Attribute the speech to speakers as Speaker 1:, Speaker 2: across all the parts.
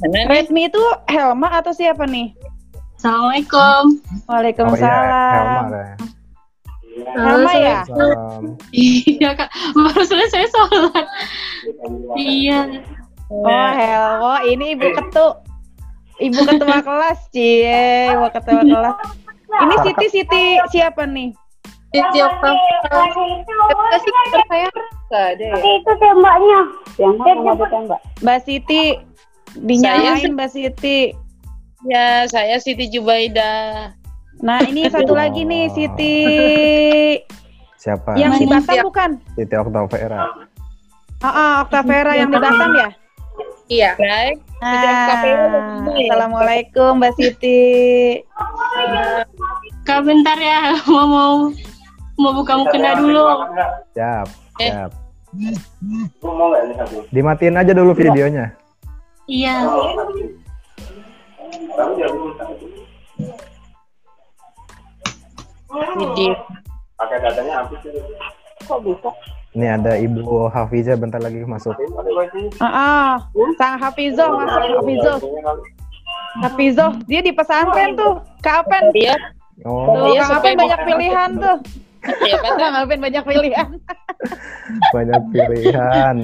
Speaker 1: Mana nih?
Speaker 2: Redmi itu Helma atau siapa nih?
Speaker 3: Assalamualaikum.
Speaker 4: Oh iya, Helma
Speaker 2: Waalaikumsalam. ya?
Speaker 3: Iya kak, baru selesai sholat. Iya.
Speaker 2: Oh Helmo, ini ibu ketu, ibu ketua kelas, cie, ibu ketua kelas. Ini Siti Siti siapa nih?
Speaker 3: Siti.
Speaker 1: Kita sih kantor saya nggak ada ya.
Speaker 5: Itu tembaknya. Tembak mau ditembak.
Speaker 2: Mbak Siti, dinyalain Mbak Siti.
Speaker 1: Ya, saya Siti Jubaida.
Speaker 2: Nah ini satu lagi nih
Speaker 4: Oh.
Speaker 2: Siti,
Speaker 4: Siapa?
Speaker 2: yang di? Batam bukan?
Speaker 4: Siti Oktavera.
Speaker 2: Ah, ah, Oktavera yang di Batam ya?
Speaker 1: Iya. Baik. Siti
Speaker 2: Ah,
Speaker 1: ya?
Speaker 2: Assalamualaikum Mbak Siti.
Speaker 3: Kak bentar ya, mau mau mau buka mukena dulu.
Speaker 4: Siap,
Speaker 1: Eh.
Speaker 4: siap. Dimatiin aja dulu videonya.
Speaker 3: Iya.
Speaker 1: Jadi,
Speaker 5: Kok bisa?
Speaker 4: Ini ada Ibu Hafiza bentar lagi masuk.
Speaker 2: Ah, ah. Sang Hafizo masuk Hafizo. Hafizo, dia di pesantren tuh. Kapan?
Speaker 1: dia
Speaker 4: Oh,
Speaker 2: Tuh,
Speaker 1: Iya,
Speaker 2: Kang Apen banyak pilihan tuh.
Speaker 1: ya kan?
Speaker 2: Kang Apen banyak pilihan.
Speaker 4: banyak pilihan.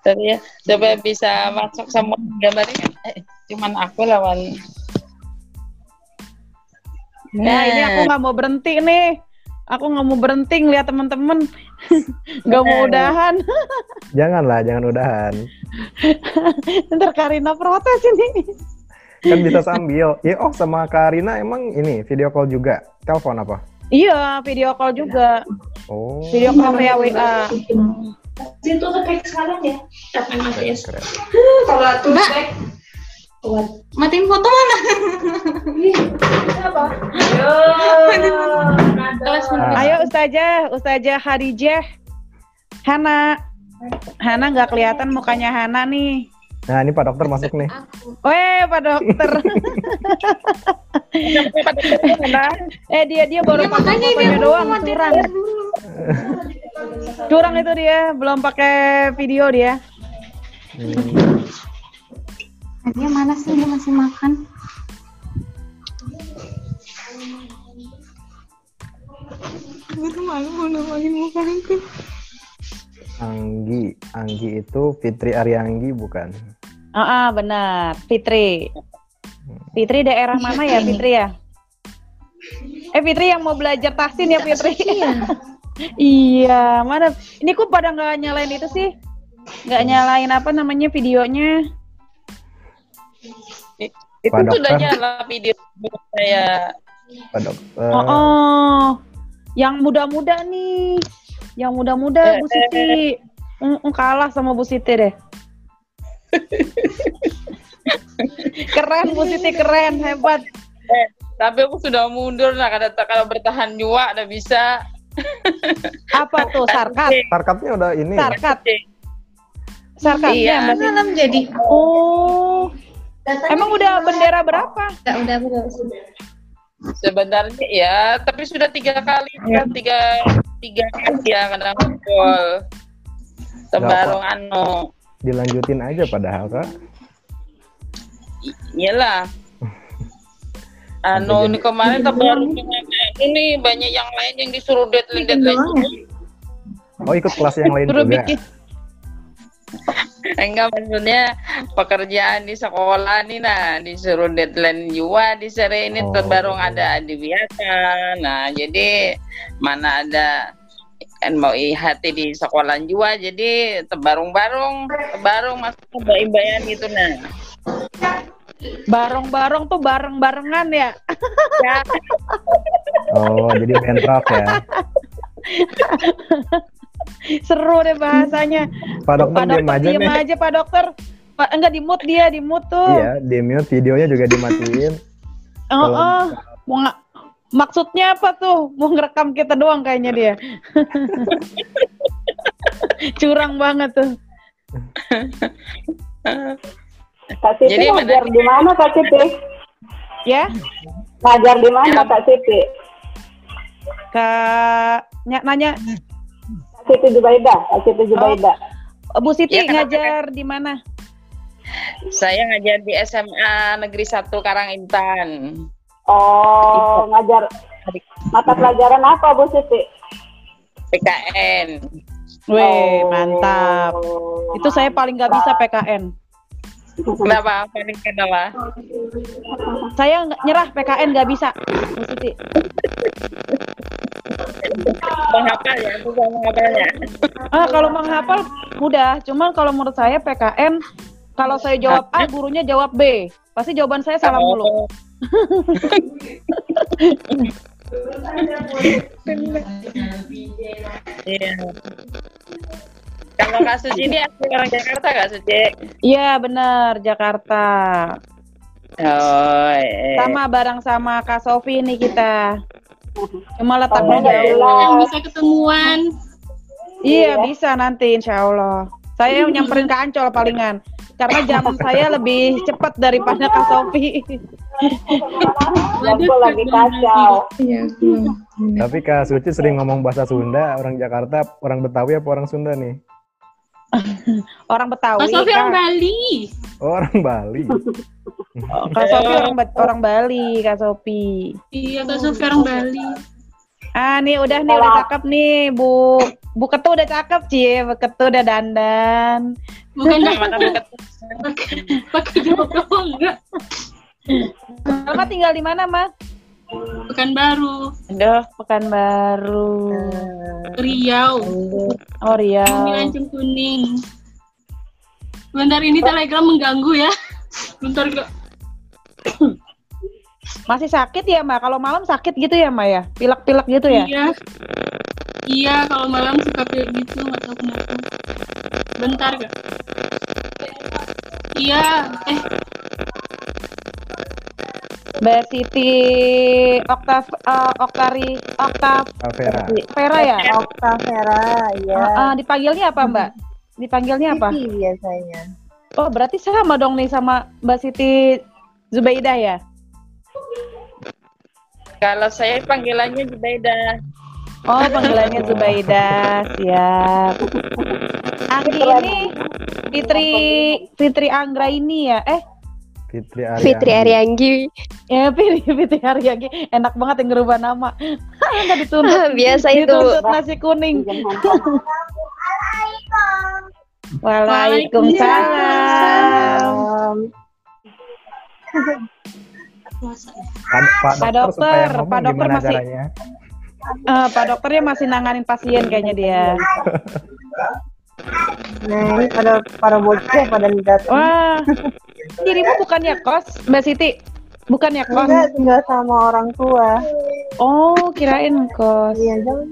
Speaker 1: Tapi ya, supaya bisa masuk semua gambarnya. Eh, cuman aku lawan.
Speaker 2: Nah, ini aku nggak mau berhenti nih. Aku nggak mau berhenti ngeliat temen-temen. Nggak mau udahan.
Speaker 4: Janganlah, jangan udahan.
Speaker 2: Ntar Karina protes ini.
Speaker 4: Kan bisa sambil. Ya, oh sama Karina emang ini video call juga. Telepon apa?
Speaker 2: Iya, video call juga.
Speaker 4: Oh,
Speaker 2: Video call via WA.
Speaker 3: Situ kayak sekarang ya.
Speaker 4: keren.
Speaker 3: Mbak. Matiin foto mana? Kelas
Speaker 4: Ah.
Speaker 2: Ayo Ustazah, Ustazah Hadijah. Hana. Hana nggak kelihatan mukanya Hana nih.
Speaker 4: Nah, ini Pak Dokter masuk nih.
Speaker 2: Weh, Pak Dokter. eh dia dia baru
Speaker 3: Ya,
Speaker 2: pakai fotonya doang curang. Curang itu dia, belum pakai video dia.
Speaker 4: Hmm.
Speaker 3: Dia mana sih dia masih makan? Gue tuh malu mau namain muka aku.
Speaker 4: Anggi, Anggi itu Fitri Arianggi bukan?
Speaker 2: Ah, ah, benar. Fitri. Fitri daerah mana ya, Fitri ya? Eh, Fitri yang mau belajar tahsin ya, Fitri? iya, mana? Ini kok pada nggak nyalain itu sih? Nggak nyalain apa namanya videonya?
Speaker 1: Itu
Speaker 4: Pak
Speaker 1: tuh udah
Speaker 4: Dokter.
Speaker 1: nyala video saya.
Speaker 4: Pak Dokter.
Speaker 2: Oh, oh. yang muda-muda nih, yang muda-muda Bu Siti. Mm, mm, kalah sama Bu Siti deh. keren Bu Siti, keren, hebat.
Speaker 1: Eh, tapi aku sudah mundur nah kalau kalau bertahan nyuak udah bisa.
Speaker 2: Apa tuh sarkat?
Speaker 4: Sarkatnya udah ini.
Speaker 2: Sarkat. Sarkatnya
Speaker 1: Iya.
Speaker 3: Malam jadi.
Speaker 2: Oh, emang udah bendera berapa?
Speaker 3: Udah udah udah.
Speaker 1: Sebenarnya ya, tapi sudah tiga kali,
Speaker 2: Ya.
Speaker 1: tiga tiga kali ya kena gol. Tebarong anu,
Speaker 4: Dilanjutin aja padahal, Kak.
Speaker 1: iyalah. Anu ini kemarin tebarong ini banyak yang lain yang disuruh deadline deadline.
Speaker 4: Oh, ikut kelas yang lain juga.
Speaker 2: bikin.
Speaker 1: Enggak maksudnya pekerjaan di sekolah nih nah disuruh deadline juga disuruh ini
Speaker 4: Oh.
Speaker 1: terbarong ada di biasa. Nah jadi mana ada kan mau IHT di sekolah juga jadi tebarung-barung tebarung masuk ke imbayan gitu nah.
Speaker 2: Bareng-bareng tuh bareng-barengan ya.
Speaker 1: Ya,
Speaker 4: Oh, jadi bentrok ya.
Speaker 2: Seru deh bahasanya.
Speaker 4: Pak Dokter
Speaker 2: Pak
Speaker 4: diam
Speaker 2: Dokter
Speaker 4: aja
Speaker 2: diem
Speaker 4: nih.
Speaker 2: aja Pak Dokter. Pak enggak di mute dia, di mute tuh.
Speaker 4: Iya, di mute videonya juga dimatiin.
Speaker 2: Oh, oh. Mau nggak- maksudnya apa tuh? Mau ngerekam kita doang kayaknya dia. Curang banget tuh.
Speaker 5: Kak Siti
Speaker 1: Jadi
Speaker 5: ngajar di mana Kak Siti?
Speaker 2: Ya,
Speaker 5: Ngajar di mana Kak Siti?
Speaker 2: Kak ny- nanya
Speaker 5: Siti Jubaida, Siti Jubaida.
Speaker 2: Bu Siti
Speaker 1: kenapa,
Speaker 2: ngajar di mana?
Speaker 1: Saya ngajar di SMA Negeri 1 Karangintan.
Speaker 5: Oh, ngajar mata pelajaran apa Bu Siti?
Speaker 1: PKN.
Speaker 2: Weh,
Speaker 5: Oh.
Speaker 2: mantap. Itu saya paling nggak bisa PKN.
Speaker 1: Kenapa? Paling kenapa?
Speaker 2: Saya nggak- nyerah PKN nggak bisa. Bu Siti.
Speaker 1: Menghafal ya, bukan menghafalnya.
Speaker 2: Ah, kalau menghafal mudah. Cuma kalau menurut saya PKN, kalau saya jawab A, gurunya jawab B. Pasti jawaban saya salah mulu.
Speaker 1: Oh. Iya. Kalau kasus ini asli orang Jakarta nggak Suci?
Speaker 2: Iya benar Jakarta.
Speaker 1: Oh, eh.
Speaker 2: Sama bareng sama Kak Sofi nih kita. Cuma letaknya
Speaker 5: Oh,
Speaker 2: jauh.
Speaker 3: Yang bisa ketemuan.
Speaker 2: Iya bisa nanti Insya Allah. Saya nyamperin ke Ancol palingan. Karena jam saya lebih cepat daripada Kak Sofi.
Speaker 5: Lagi kacau.
Speaker 4: Tapi Kak Suci sering ngomong bahasa Sunda, orang Jakarta, orang Betawi apa orang Sunda nih?
Speaker 2: Orang Betawi.
Speaker 3: Mas Sofi orang
Speaker 2: Kak.
Speaker 3: Bali.
Speaker 4: Oh, orang Bali.
Speaker 2: Kak Sofi orang, Ba- orang Bali, Kak Sofi.
Speaker 3: Iya, Kak Sofi orang Bali.
Speaker 2: Ah nih udah nih udah cakep nih Bu. Bu Ketu udah cakep Cie, Bu Ketu udah dandan.
Speaker 3: Bukan
Speaker 1: Mana bukan
Speaker 3: pakai pakai jawab doang enggak.
Speaker 2: Mama tinggal di mana, Mas?
Speaker 3: Bukan baru.
Speaker 2: Aduh, Pekanbaru.
Speaker 3: Riau.
Speaker 2: Oh, Riau.
Speaker 3: lancung kuning. Bentar ini telegram mengganggu ya. Bentar kok.
Speaker 2: Masih sakit ya, Ma? Kalau malam sakit gitu ya, Ma ya? Pilek-pilek gitu ya?
Speaker 3: Iya. Iya, kalau malam suka kayak gitu, nggak tahu kenapa. Bentar kak. Iya, eh
Speaker 2: Mbak Siti Oktav eh, Oktari Oktav
Speaker 4: Avera.
Speaker 2: Vera ya?
Speaker 6: Okta Vera, ya.
Speaker 2: Ah, ah, dipanggilnya apa, Mbak? Dipanggilnya apa?
Speaker 6: Siti biasanya.
Speaker 2: Oh, berarti sama dong nih sama Mbak Siti Zubaidah ya?
Speaker 1: Kalau saya panggilannya Jubaida.
Speaker 2: Oh, panggilannya Zubaidah, siap. Anggi ini Fitri Fitri Anggra ini ya? Eh,
Speaker 4: Fitri Arya.
Speaker 7: Fitri Arianggi.
Speaker 2: ya Fitri Fitri Aryagi. Enak banget yang ngerubah nama. Enggak dituntut.
Speaker 7: Biasa itu.
Speaker 2: Dituntut nasi kuning. Waalaikumsalam.
Speaker 3: puasa.
Speaker 4: Pak, Pak
Speaker 2: Pak
Speaker 4: dokter,
Speaker 2: dokter, Pak dokter masih-
Speaker 4: caranya?
Speaker 2: Eh, Pak dokternya masih nanganin pasien kayaknya dia.
Speaker 6: Nah, ini pada para bocah pada datang.
Speaker 2: Wah, dirimu bukannya kos, Mbak Siti? Bukannya kos?
Speaker 6: Enggak tinggal sama orang tua.
Speaker 2: Oh, kirain kos.
Speaker 6: Iya, jangan.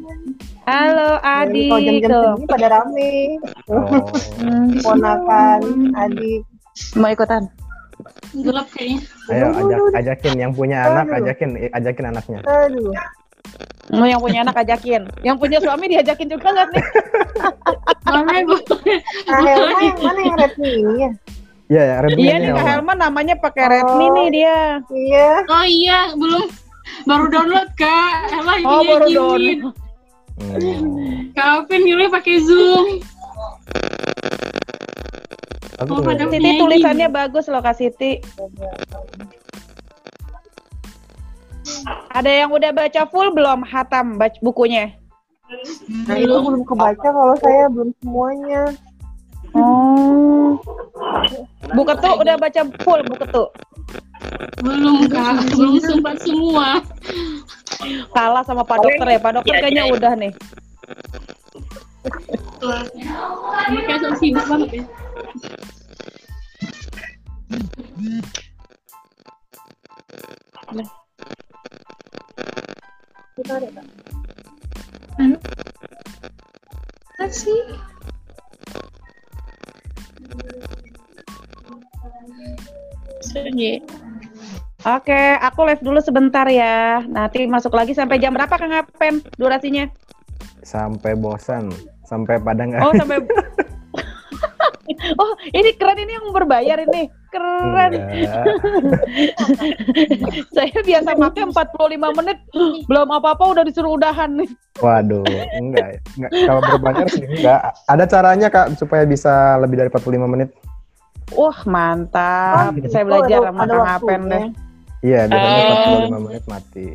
Speaker 2: Halo, adik.
Speaker 6: Kalau jam-jam segini pada rame.
Speaker 4: Oh.
Speaker 2: Hmm,
Speaker 6: Ponakan, adik.
Speaker 2: Mau ikutan?
Speaker 3: Gelap kayaknya.
Speaker 4: Ayo ajak, ajakin yang punya anak, ajakin eh, ajakin anaknya.
Speaker 6: Aduh.
Speaker 2: Mau yang punya anak ajakin. Yang punya suami diajakin juga nggak nih?
Speaker 6: Helma yang mana yang Redmi ya?
Speaker 4: Iya ya, Redmi
Speaker 2: Iya
Speaker 4: ini
Speaker 2: nih? Kak Helma namanya pakai Redmi nih dia.
Speaker 6: Iya.
Speaker 3: Oh iya, belum baru download kak. Emang
Speaker 2: Oh,
Speaker 3: ini
Speaker 2: baru download.
Speaker 4: Hmm.
Speaker 3: Kak Alvin milih pakai Zoom.
Speaker 4: Aku
Speaker 3: Oh, pada-.
Speaker 2: Siti tulisannya bagus loh Kak Siti. Ada yang udah baca full belum hatam baca bukunya?
Speaker 6: Nah, itu belum kebaca kalau saya belum semuanya.
Speaker 2: Oh. Buku tuh udah baca full buku tuh.
Speaker 3: Belum kak, belum sempat semua.
Speaker 2: Kalah sama Pak Dokter ya. Pak Dokter kayaknya udah nih.
Speaker 3: Ini kayak sok sibuk banget ya. Kasih.
Speaker 1: Sunyi.
Speaker 2: Oke, aku live dulu sebentar ya. Nanti masuk lagi sampai jam berapa Kang Apen durasinya?
Speaker 4: Sampai bosan, sampai pada nggak.
Speaker 2: Oh, sampai Oh, ini keren ini yang berbayar ini. Keren.
Speaker 4: Enggak.
Speaker 2: Saya biasa pakai 45 menit. Belum apa-apa udah disuruh udahan nih.
Speaker 4: Waduh, enggak, enggak. Kalau berbayar sih enggak. Ada caranya Kak supaya bisa lebih dari 45 menit.
Speaker 2: Wah mantap.
Speaker 6: Oh,
Speaker 2: Saya
Speaker 6: gitu.
Speaker 2: belajar
Speaker 6: Ada-
Speaker 2: sama Kang. Apen deh.
Speaker 4: Iya, biasanya
Speaker 1: Oh.
Speaker 4: 45 menit mati.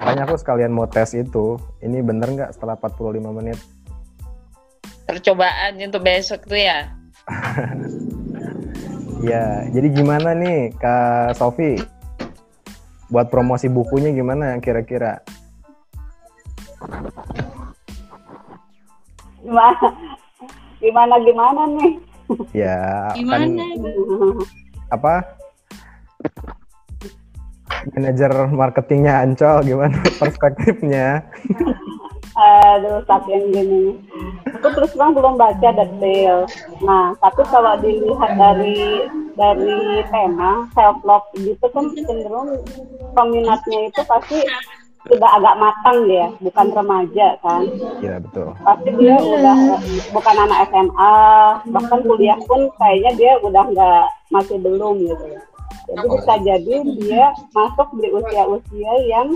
Speaker 4: Makanya aku sekalian mau tes itu. Ini bener nggak setelah 45 menit?
Speaker 1: Percobaan untuk besok tuh ya.
Speaker 4: Ya, jadi gimana nih Kak Sofi? Buat promosi bukunya gimana kira-kira?
Speaker 5: Gimana? Gimana gimana nih?
Speaker 4: Ya,
Speaker 3: Gimana?
Speaker 4: kan apa? Manajer marketingnya Ancol gimana perspektifnya?
Speaker 5: Aduh, saking gini. Aku terus terang belum baca detail. Nah, tapi kalau dilihat dari dari tema self love gitu kan cenderung peminatnya itu pasti sudah agak matang dia, bukan remaja kan.
Speaker 4: Iya betul.
Speaker 5: Pasti dia udah bukan anak SMA, bahkan kuliah pun kayaknya dia udah nggak masih belum gitu. Jadi bisa jadi dia masuk di usia-usia yang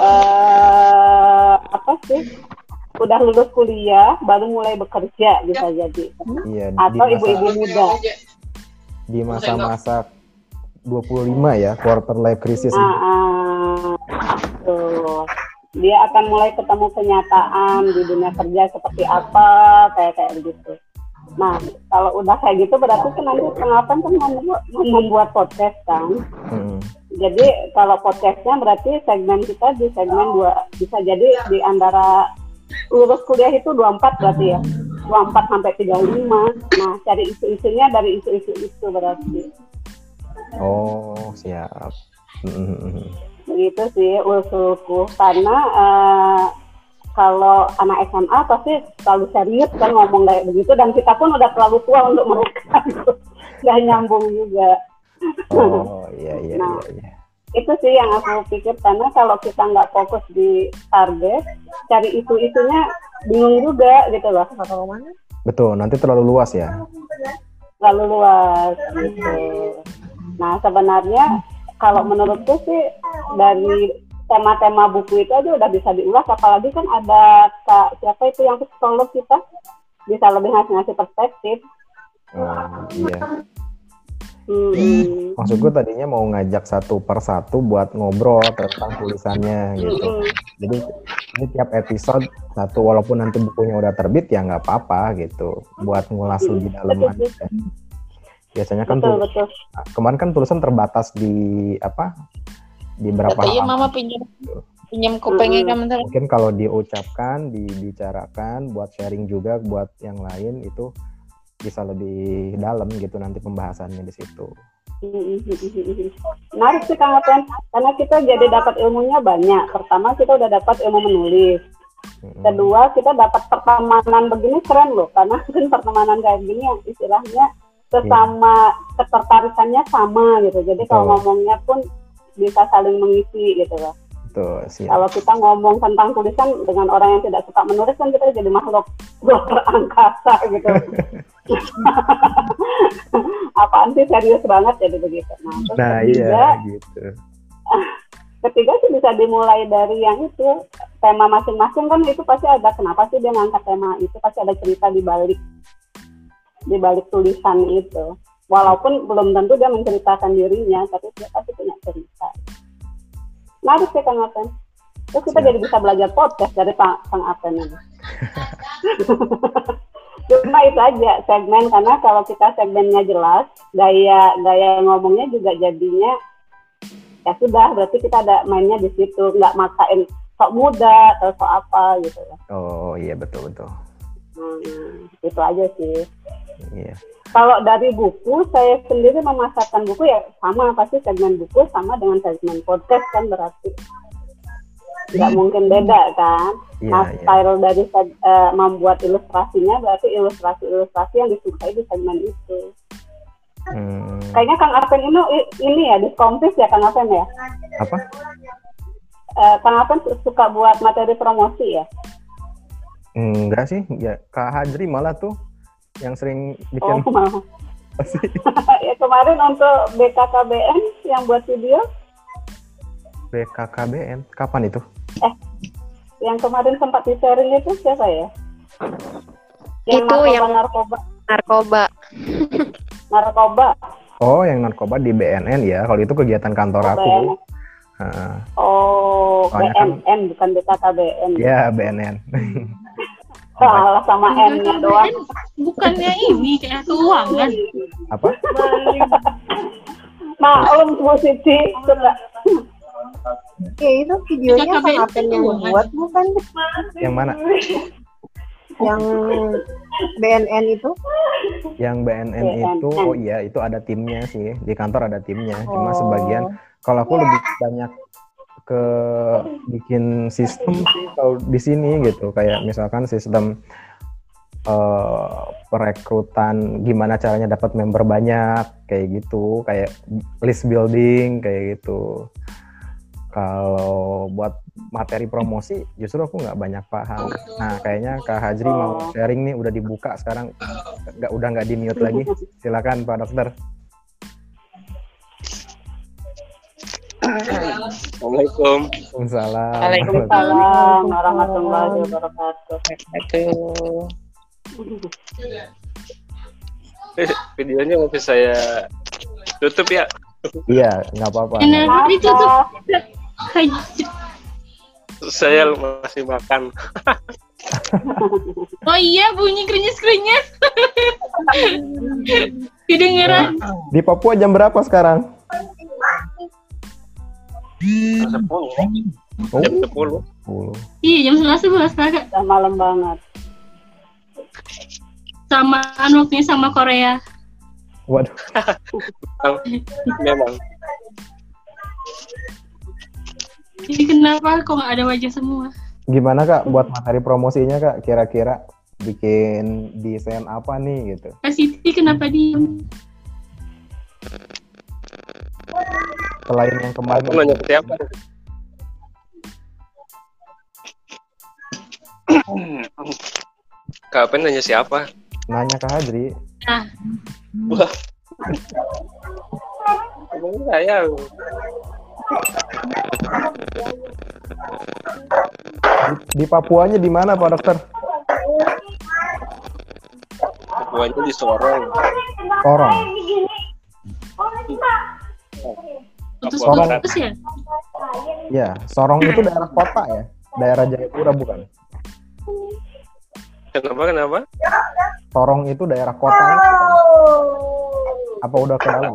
Speaker 5: eh apa sih udah lulus kuliah baru mulai bekerja bisa jadi
Speaker 4: Iya
Speaker 5: atau ibu-ibu muda
Speaker 4: di masa-masa 25 ya quarter life crisis ini.
Speaker 5: ah, tuh dia akan mulai ketemu kenyataan di dunia kerja seperti apa kayak kayak begitu nah kalau udah kayak gitu berarti kan nanti kenapa kan membuat, membuat podcast kan?
Speaker 4: Mm-mm.
Speaker 5: Jadi kalau podcastnya berarti segmen kita di segmen dua bisa jadi di antara lulus kuliah itu 24 berarti ya? 24 sampai 35 nah cari isu-isunya dari isu-isu itu berarti
Speaker 4: Oh siap.
Speaker 5: Begitu sih usulku karena eh, kalau anak SMA pasti terlalu serius kan ngomong kayak begitu dan kita pun udah terlalu tua untuk mereka nggak nyambung juga
Speaker 4: Oh iya iya
Speaker 5: Nah.
Speaker 4: iya. iya.
Speaker 5: itu sih yang aku pikir karena kalau kita nggak fokus di target cari isu-isunya bingung juga gitu loh
Speaker 4: Betul. Nanti terlalu luas ya.
Speaker 5: lalu luas gitu nah sebenarnya kalau menurutku sih dari tema-tema buku itu aja udah bisa diulas apalagi kan ada kak siapa itu yang psikolog kita bisa lebih ngasih ngasih perspektif
Speaker 4: Oh, iya.
Speaker 5: hmm.
Speaker 4: Maksudku tadinya mau ngajak satu per satu buat ngobrol tentang tulisannya gitu.
Speaker 5: Hmm.
Speaker 4: Jadi ini tiap episode satu walaupun nanti bukunya udah terbit ya nggak apa-apa gitu. Buat ngulas lebih dalam
Speaker 5: Betul,
Speaker 4: aja. Biasanya kan
Speaker 5: betul
Speaker 4: tuh
Speaker 5: betul
Speaker 4: kemarin kan tulisan terbatas di apa? Di berapa
Speaker 1: Iya mama pinjam pinjam kupengnya kan bentar.
Speaker 4: Mungkin kalau diucapkan, dibicarakan, buat sharing juga buat yang lain itu bisa lebih dalam gitu nanti pembahasannya di situ.
Speaker 5: Menarik sih Kang Aten, karena kita jadi dapat ilmunya banyak. Pertama kita udah dapat ilmu menulis. Kedua kita dapat pertemanan begini keren loh, karena kan pertemanan kayak gini yang istilahnya sesama ketertarikannya sama gitu. Jadi kalau ngomongnya pun bisa saling mengisi gitu loh.
Speaker 4: Siap.
Speaker 5: Kalau kita ngomong tentang tulisan dengan orang yang tidak suka menulis kan kita jadi makhluk luar angkasa gitu. Apaan sih serius banget jadi begitu. Nah, terus
Speaker 4: Nah,
Speaker 5: ketiga,
Speaker 4: iya gitu.
Speaker 5: ketiga sih bisa dimulai dari yang itu tema masing-masing kan itu pasti ada kenapa sih dia ngangkat tema itu pasti ada cerita di balik di balik tulisan itu. Walaupun belum tentu dia menceritakan dirinya tapi dia pasti punya cerita. Menarik sih kang Aten terus kita
Speaker 4: Siap.
Speaker 5: jadi bisa belajar podcast dari Kang Kang Aten ini. Cuma itu aja segmen karena kalau kita segmennya jelas gaya gaya ngomongnya juga jadinya ya sudah berarti kita ada mainnya di situ. Nggak maksain sok muda atau sok apa gitu. Ya
Speaker 4: Oh iya betul betul.
Speaker 5: hmm, itu aja sih
Speaker 4: Iya.
Speaker 5: kalau dari buku saya sendiri memasarkan buku ya sama pasti segmen buku sama dengan segmen podcast kan berarti nggak mungkin beda kan
Speaker 4: Iya
Speaker 5: nah
Speaker 4: iya.
Speaker 5: style dari seg- eh, membuat ilustrasinya berarti ilustrasi-ilustrasi yang disukai di segmen itu
Speaker 4: Hmm,
Speaker 5: kayaknya Kang Arpen ini ini ya diskompis ya Kang Arpen ya
Speaker 4: apa?
Speaker 5: Eh, Kang Arpen suka buat materi promosi ya
Speaker 4: Enggak sih. Ya Kak Hajri malah tuh yang sering
Speaker 5: oh
Speaker 4: bikin
Speaker 5: mau
Speaker 4: apa sih?
Speaker 5: ya kemarin untuk BKKBN yang buat video
Speaker 4: BKKBN. Kapan itu?
Speaker 5: yang kemarin sempat di sharing itu siapa ya?
Speaker 7: Itu yang-
Speaker 5: narkoba
Speaker 7: narkoba
Speaker 5: narkoba.
Speaker 4: Oh, yang narkoba di BNN ya. Kalau itu kegiatan kantor aku.
Speaker 5: BNN.
Speaker 4: Heeh.
Speaker 5: Oh,
Speaker 4: Soalnya kan-
Speaker 5: BNN bukan BKKBN.
Speaker 4: Ya, BNN.
Speaker 5: Salah sama N-nya doang.
Speaker 3: Bukannya ini kayak keuangan.
Speaker 4: Apa?
Speaker 5: Maklum Bu Siti. Coba.
Speaker 6: Ya itu videonya Kang Apen yang
Speaker 3: keuangan.
Speaker 6: buat bukan
Speaker 4: Yang mana?
Speaker 6: yang BNN itu?
Speaker 4: Yang BNN
Speaker 5: BNN.
Speaker 4: itu, oh iya, itu ada timnya sih. Di kantor ada timnya. Cuma
Speaker 6: Oh.
Speaker 4: sebagian, kalau aku lebih banyak ke bikin sistem sih kalau di sini gitu. Kayak misalkan sistem eh, perekrutan, gimana caranya dapat member banyak, kayak gitu. Kayak list building, kayak gitu. Kalau buat materi promosi, justru aku nggak banyak paham. Nah, kayaknya Kak Hajri mau sharing nih, udah dibuka sekarang, nggak udah nggak di mute lagi. Silakan Pak Dokter.
Speaker 7: Assalamualaikum.
Speaker 4: Waalaikumsalam.
Speaker 5: Waalaikumsalam warahmatullahi wabarakatuh.
Speaker 1: Aduh.
Speaker 7: Videonya masih saya tutup ya.
Speaker 4: Iya, nggak apa-apa.
Speaker 3: Kenapa ditutup?
Speaker 7: Saya masih makan.
Speaker 3: Oh iya, bunyi krenyes-krenyes. Kedengeran.
Speaker 4: Di Papua jam berapa sekarang?
Speaker 7: Sepuluh.
Speaker 4: Oh,
Speaker 7: Jam sepuluh.
Speaker 4: 10.
Speaker 3: Iya, jam 11 11 kakak.
Speaker 5: Udah malam banget.
Speaker 3: Samaan waktunya sama Korea.
Speaker 4: Waduh,
Speaker 7: Memang.
Speaker 3: Jadi kenapa kok nggak ada wajah semua?
Speaker 4: gimana Kak buat materi promosinya Kak? Kira-kira bikin desain apa nih gitu?
Speaker 3: Kak Siti kenapa diem?
Speaker 4: Selain yang kemarin
Speaker 7: Aku nanya ke siapa? Kapan nanya siapa?
Speaker 4: nanya ke Hajri,
Speaker 3: Nah,
Speaker 7: Wah. Emang saya
Speaker 4: di, di Papuanya di mana Pak Dokter?
Speaker 7: ketuanya di Sorong.
Speaker 4: Sorong.
Speaker 3: Putus-putus ya?
Speaker 4: Ya, Sorong itu daerah kota ya? Daerah Jayapura bukan?
Speaker 7: Kenapa kenapa?
Speaker 4: Sorong itu daerah kota ya? Apa udah ke dalam?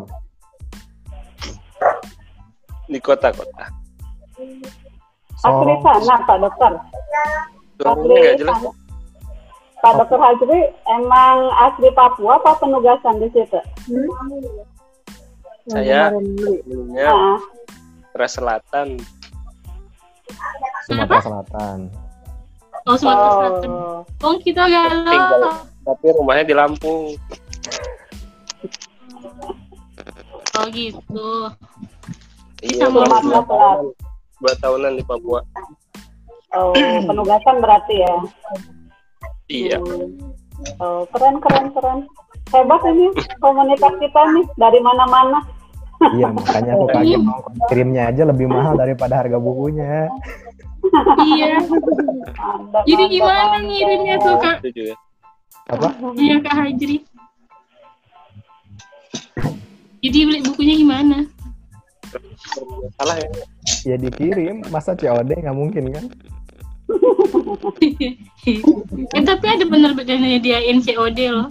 Speaker 7: Di kota-kota.
Speaker 5: Asli
Speaker 4: Sorong.
Speaker 5: sana Pak Dokter.
Speaker 7: Nggak jelas.
Speaker 5: Pak Dokter Hajri emang asli Papua apa penugasan di situ?
Speaker 7: Saya dulunya Sumatera Selatan.
Speaker 4: Sumatera Selatan.
Speaker 3: Oh, Sumatera Selatan.
Speaker 5: oh,
Speaker 3: Oh, kita galau.
Speaker 7: Tinggal, tapi rumahnya di Lampung.
Speaker 3: Oh, gitu.
Speaker 7: Iya,
Speaker 3: Sama
Speaker 7: dua
Speaker 5: Sumatera
Speaker 7: tahunan. Dua tahunan di Papua.
Speaker 5: oh, penugasan berarti ya.
Speaker 7: Iya.
Speaker 5: Oh, keren keren keren. Hebat ini komunitas kita nih dari mana-mana.
Speaker 4: Iya, makanya aku kaget mau kirimnya aja lebih mahal daripada harga bukunya.
Speaker 3: Iya. Jadi gimana ngirimnya tuh, Kak?
Speaker 7: Ya.
Speaker 4: Apa?
Speaker 3: Iya, Kak Hajri. Jadi beli bukunya gimana?
Speaker 7: Salah ya.
Speaker 4: Ya dikirim, masa COD nggak mungkin kan?
Speaker 3: eh, tapi ada bener-bener nyediain COD loh.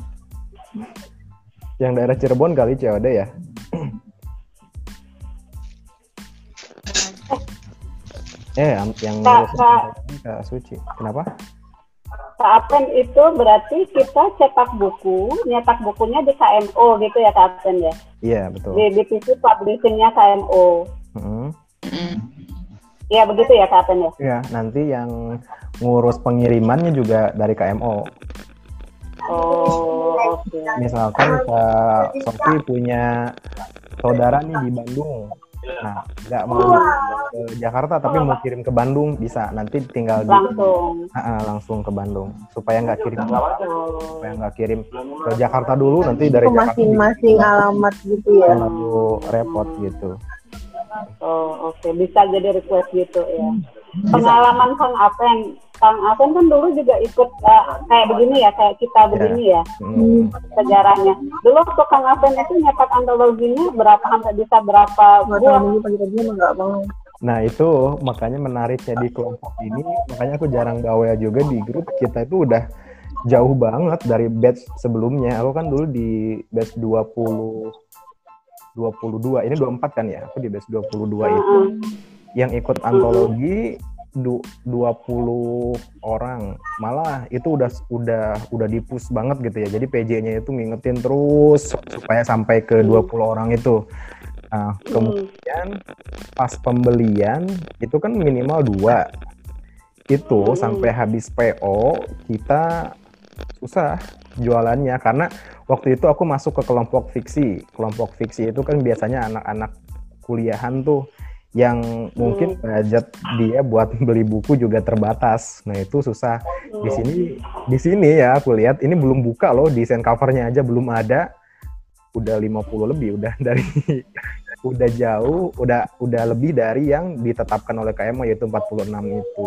Speaker 4: Yang daerah Cirebon kali COD ya? Eh, yang yang
Speaker 5: Kak,
Speaker 4: Suci. Kenapa?
Speaker 5: Kak Apen itu berarti kita cetak buku, nyetak bukunya di KMO gitu ya Kak Apen ya.
Speaker 4: Iya, betul.
Speaker 5: Di divisi publishingnya KMO.
Speaker 4: Mm-mm.
Speaker 5: Iya begitu ya Kak Apen ya.
Speaker 4: Iya, nanti yang ngurus pengirimannya juga dari KMO.
Speaker 5: Oh oke.
Speaker 4: Misalkan Kak Sofi punya saudara nih di Bandung. Nah, nggak mau ke Jakarta tapi mau kirim ke Bandung bisa. Nanti tinggal di
Speaker 5: Langsung.
Speaker 4: Ah, ah, langsung ke Bandung supaya nggak kirim supaya nggak kirim ke Jakarta dulu nanti dari
Speaker 6: Ke
Speaker 4: Jakarta
Speaker 6: masing-masing alamat gitu ya.
Speaker 4: terlalu repot gitu.
Speaker 5: oh oke bisa jadi request gitu ya. Pengalaman Kang Apen Kang Asen kan dulu juga ikut eh, kayak begini ya, kayak kita begini ya
Speaker 4: Hmm.
Speaker 5: sejarahnya. Dulu waktu Kang Asen itu nyetak antologinya berapa sampai bisa berapa buah?
Speaker 4: Nah itu makanya menariknya di kelompok ini, makanya aku jarang bawel juga di grup kita itu udah jauh banget dari batch sebelumnya. Aku kan dulu di batch 20 22, ini 24 kan ya? Aku di batch 22 itu yang ikut antologi 20 orang. Malah itu udah udah udah dipus banget gitu ya. Jadi PJ-nya itu ngingetin terus supaya sampai ke 20 orang itu. Nah, kemudian pas pembelian itu kan minimal dua itu
Speaker 5: Hmm.
Speaker 4: sampai habis PO kita susah jualannya karena waktu itu aku masuk ke kelompok fiksi kelompok fiksi itu kan biasanya anak-anak kuliahan tuh yang mungkin budget dia buat beli buku juga terbatas. Nah itu susah. Di sini di sini ya aku lihat ini belum buka loh desain covernya aja belum ada. Udah 50 lebih udah dari udah jauh udah udah lebih dari yang ditetapkan oleh KMO yaitu 46 itu.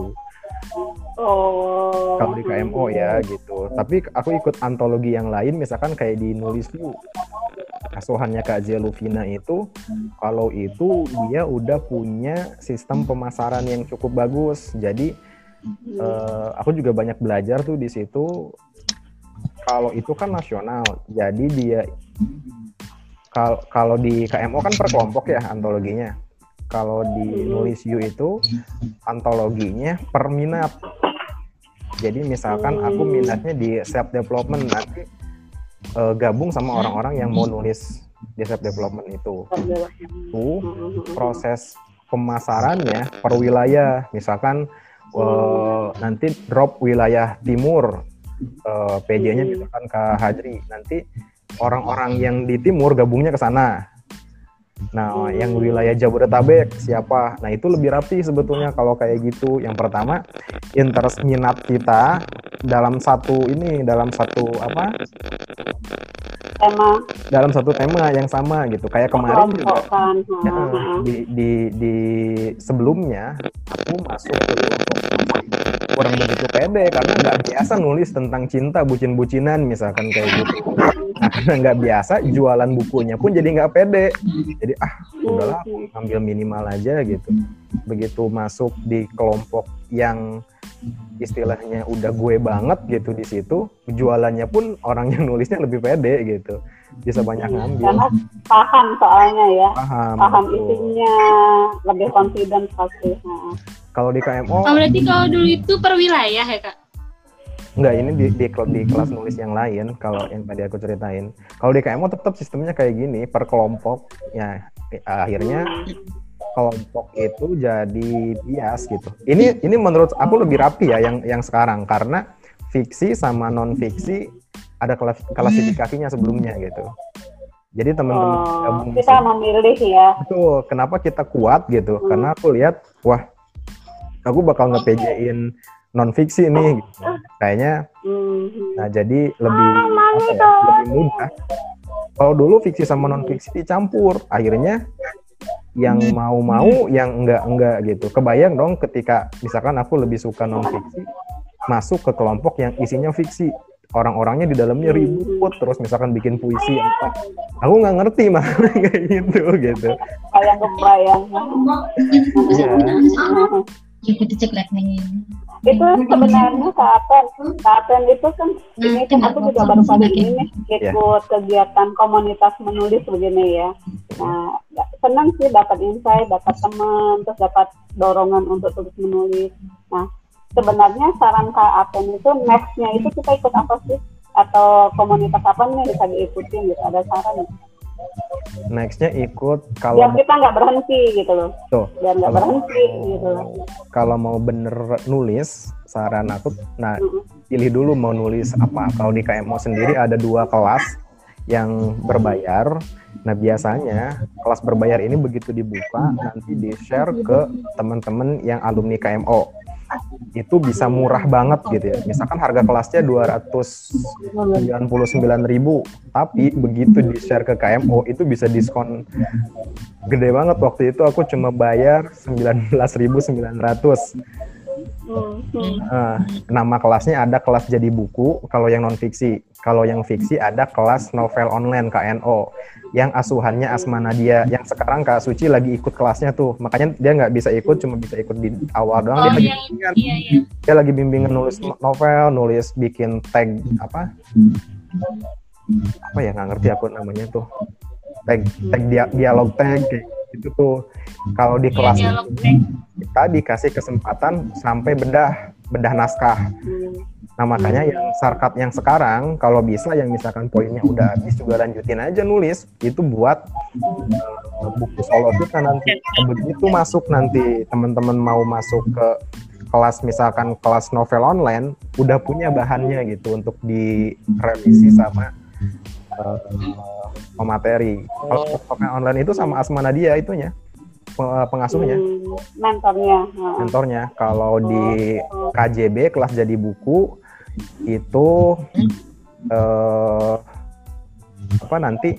Speaker 5: Oh.
Speaker 4: kalau di KMO ya gitu. Tapi aku ikut antologi yang lain misalkan kayak di nulis asuhannya Kak Zeluvina itu kalau itu dia udah punya sistem pemasaran yang cukup bagus. Jadi eh, aku juga banyak belajar tuh di situ. Kalau itu kan nasional jadi dia kal- kalau di KMO kan per kelompok ya antologinya. Kalau di nulis you itu antologinya per minat. Jadi misalkan aku minatnya di self development nanti eh, gabung sama orang-orang yang mau nulis di self development itu. Itu proses pemasarannya per wilayah. Misalkan eh, nanti drop wilayah timur eh, PJ-nya misalkan ke Hadri nanti orang-orang yang di timur gabungnya ke sana nah yang wilayah Jabodetabek siapa? Nah itu lebih rapi sebetulnya kalau kayak gitu. Yang pertama interest minat kita dalam satu ini dalam satu apa
Speaker 5: tema.
Speaker 4: Dalam satu tema yang sama gitu. Kayak kemarin juga. Ya, di, di di sebelumnya aku masuk ke kurang begitu pede karena nggak biasa nulis tentang cinta bucin-bucinan misalkan kayak gitu. Nah, karena nggak biasa jualan bukunya pun jadi nggak pede. Jadi ah udahlah aku ambil minimal aja gitu. Begitu masuk di kelompok yang istilahnya udah gue banget gitu di situ jualannya pun orang yang nulisnya lebih pede gitu bisa banyak ngambil
Speaker 5: Karena paham soalnya ya.
Speaker 4: paham
Speaker 5: Paham
Speaker 4: betul.
Speaker 5: isinya, lebih confident pasti. Heeh.
Speaker 4: kalau di KMO
Speaker 3: Oh, berarti kalau dulu itu per wilayah ya, Kak?
Speaker 4: Enggak, ini di, di, di kelas nulis yang lain kalau yang tadi aku ceritain. Kalau di KMO tetap sistemnya kayak gini, per kelompok. Ya, akhirnya kelompok itu jadi bias gitu. Ini ini menurut aku lebih rapi ya yang yang sekarang karena fiksi sama non fiksi ada klasifikasinya sebelumnya gitu. Jadi teman-teman
Speaker 5: Oh, kita memilih ya.
Speaker 4: Betul, kenapa kita kuat gitu? Karena aku lihat, wah, aku bakal nge-PJ-in non fiksi nih. Gitu. Kayaknya
Speaker 5: Mhm.
Speaker 4: Nah, jadi lebih apa ya, lebih mudah. Kalau dulu fiksi sama non fiksi dicampur, akhirnya yang mau-mau, yang enggak-enggak gitu. Kebayang dong ketika misalkan aku lebih suka non fiksi, masuk ke kelompok yang isinya fiksi. Orang-orangnya di dalamnya ribut, terus misalkan bikin puisi apa. Aku nggak ngerti mah kayak gitu gitu.
Speaker 5: Kayak kebayang.
Speaker 4: Iya.
Speaker 8: Kita cek nih.
Speaker 5: Itu sebenarnya kapan kapan itu kan ini kan aku juga baru kali ini nih
Speaker 4: Ya.
Speaker 5: ikut kegiatan komunitas menulis begini ya. Nah senang sih dapat insight dapat teman terus dapat dorongan untuk terus menulis. Nah sebenarnya saran kak Apen itu nextnya itu kita ikut apa sih? Atau komunitas apa nih yang bisa diikutin gitu? Ada saran?
Speaker 4: Nextnya ikut
Speaker 5: biar
Speaker 4: kalau
Speaker 5: kita nggak berhenti gitu loh.
Speaker 4: Tuh
Speaker 5: biar nggak berhenti gitu loh.
Speaker 4: kalau mau bener nulis saran aku nah pilih dulu mau nulis apa. Kalau di KMO sendiri ada dua kelas yang berbayar. Nah biasanya kelas berbayar ini begitu dibuka nanti di share ke teman-teman yang alumni KMO itu bisa murah banget gitu ya. Misalkan harga kelasnya 299.000 tapi begitu di share ke KMO itu bisa diskon gede banget. Waktu itu aku cuma bayar 19.900 Eh, nama kelasnya ada kelas jadi buku kalau yang non fiksi. Kalau yang fiksi ada kelas novel online KNO yang asuhannya Asma Nadia yang sekarang Kak Suci lagi ikut kelasnya tuh. Makanya dia nggak bisa ikut cuma bisa ikut di awal doang dia
Speaker 3: Oh,
Speaker 4: lagi
Speaker 3: yang
Speaker 4: bimbingan.
Speaker 3: iya iya.
Speaker 4: Dia lagi bimbingan nulis novel, nulis bikin tag apa? Apa ya nggak ngerti aku namanya tuh. Tag tag dia, dialog tag kayak gitu tuh. Kalau di
Speaker 3: Iya,
Speaker 4: kelas
Speaker 3: tag.
Speaker 4: kita dikasih kesempatan sampai bedah bedah naskah. Nah makanya yang sarkat yang sekarang kalau bisa yang misalkan poinnya udah habis juga lanjutin aja nulis itu buat eh, buku solo kita nanti begitu masuk nanti teman-teman mau masuk ke kelas misalkan kelas novel online udah punya bahannya gitu untuk direvisi sama eh, pemateri. Kalau novel online itu sama Asma Nadia itunya pe- pengasuhnya
Speaker 5: Hmm, mentornya.
Speaker 4: Mentornya. Kalau di KJB kelas jadi buku itu eh, apa nanti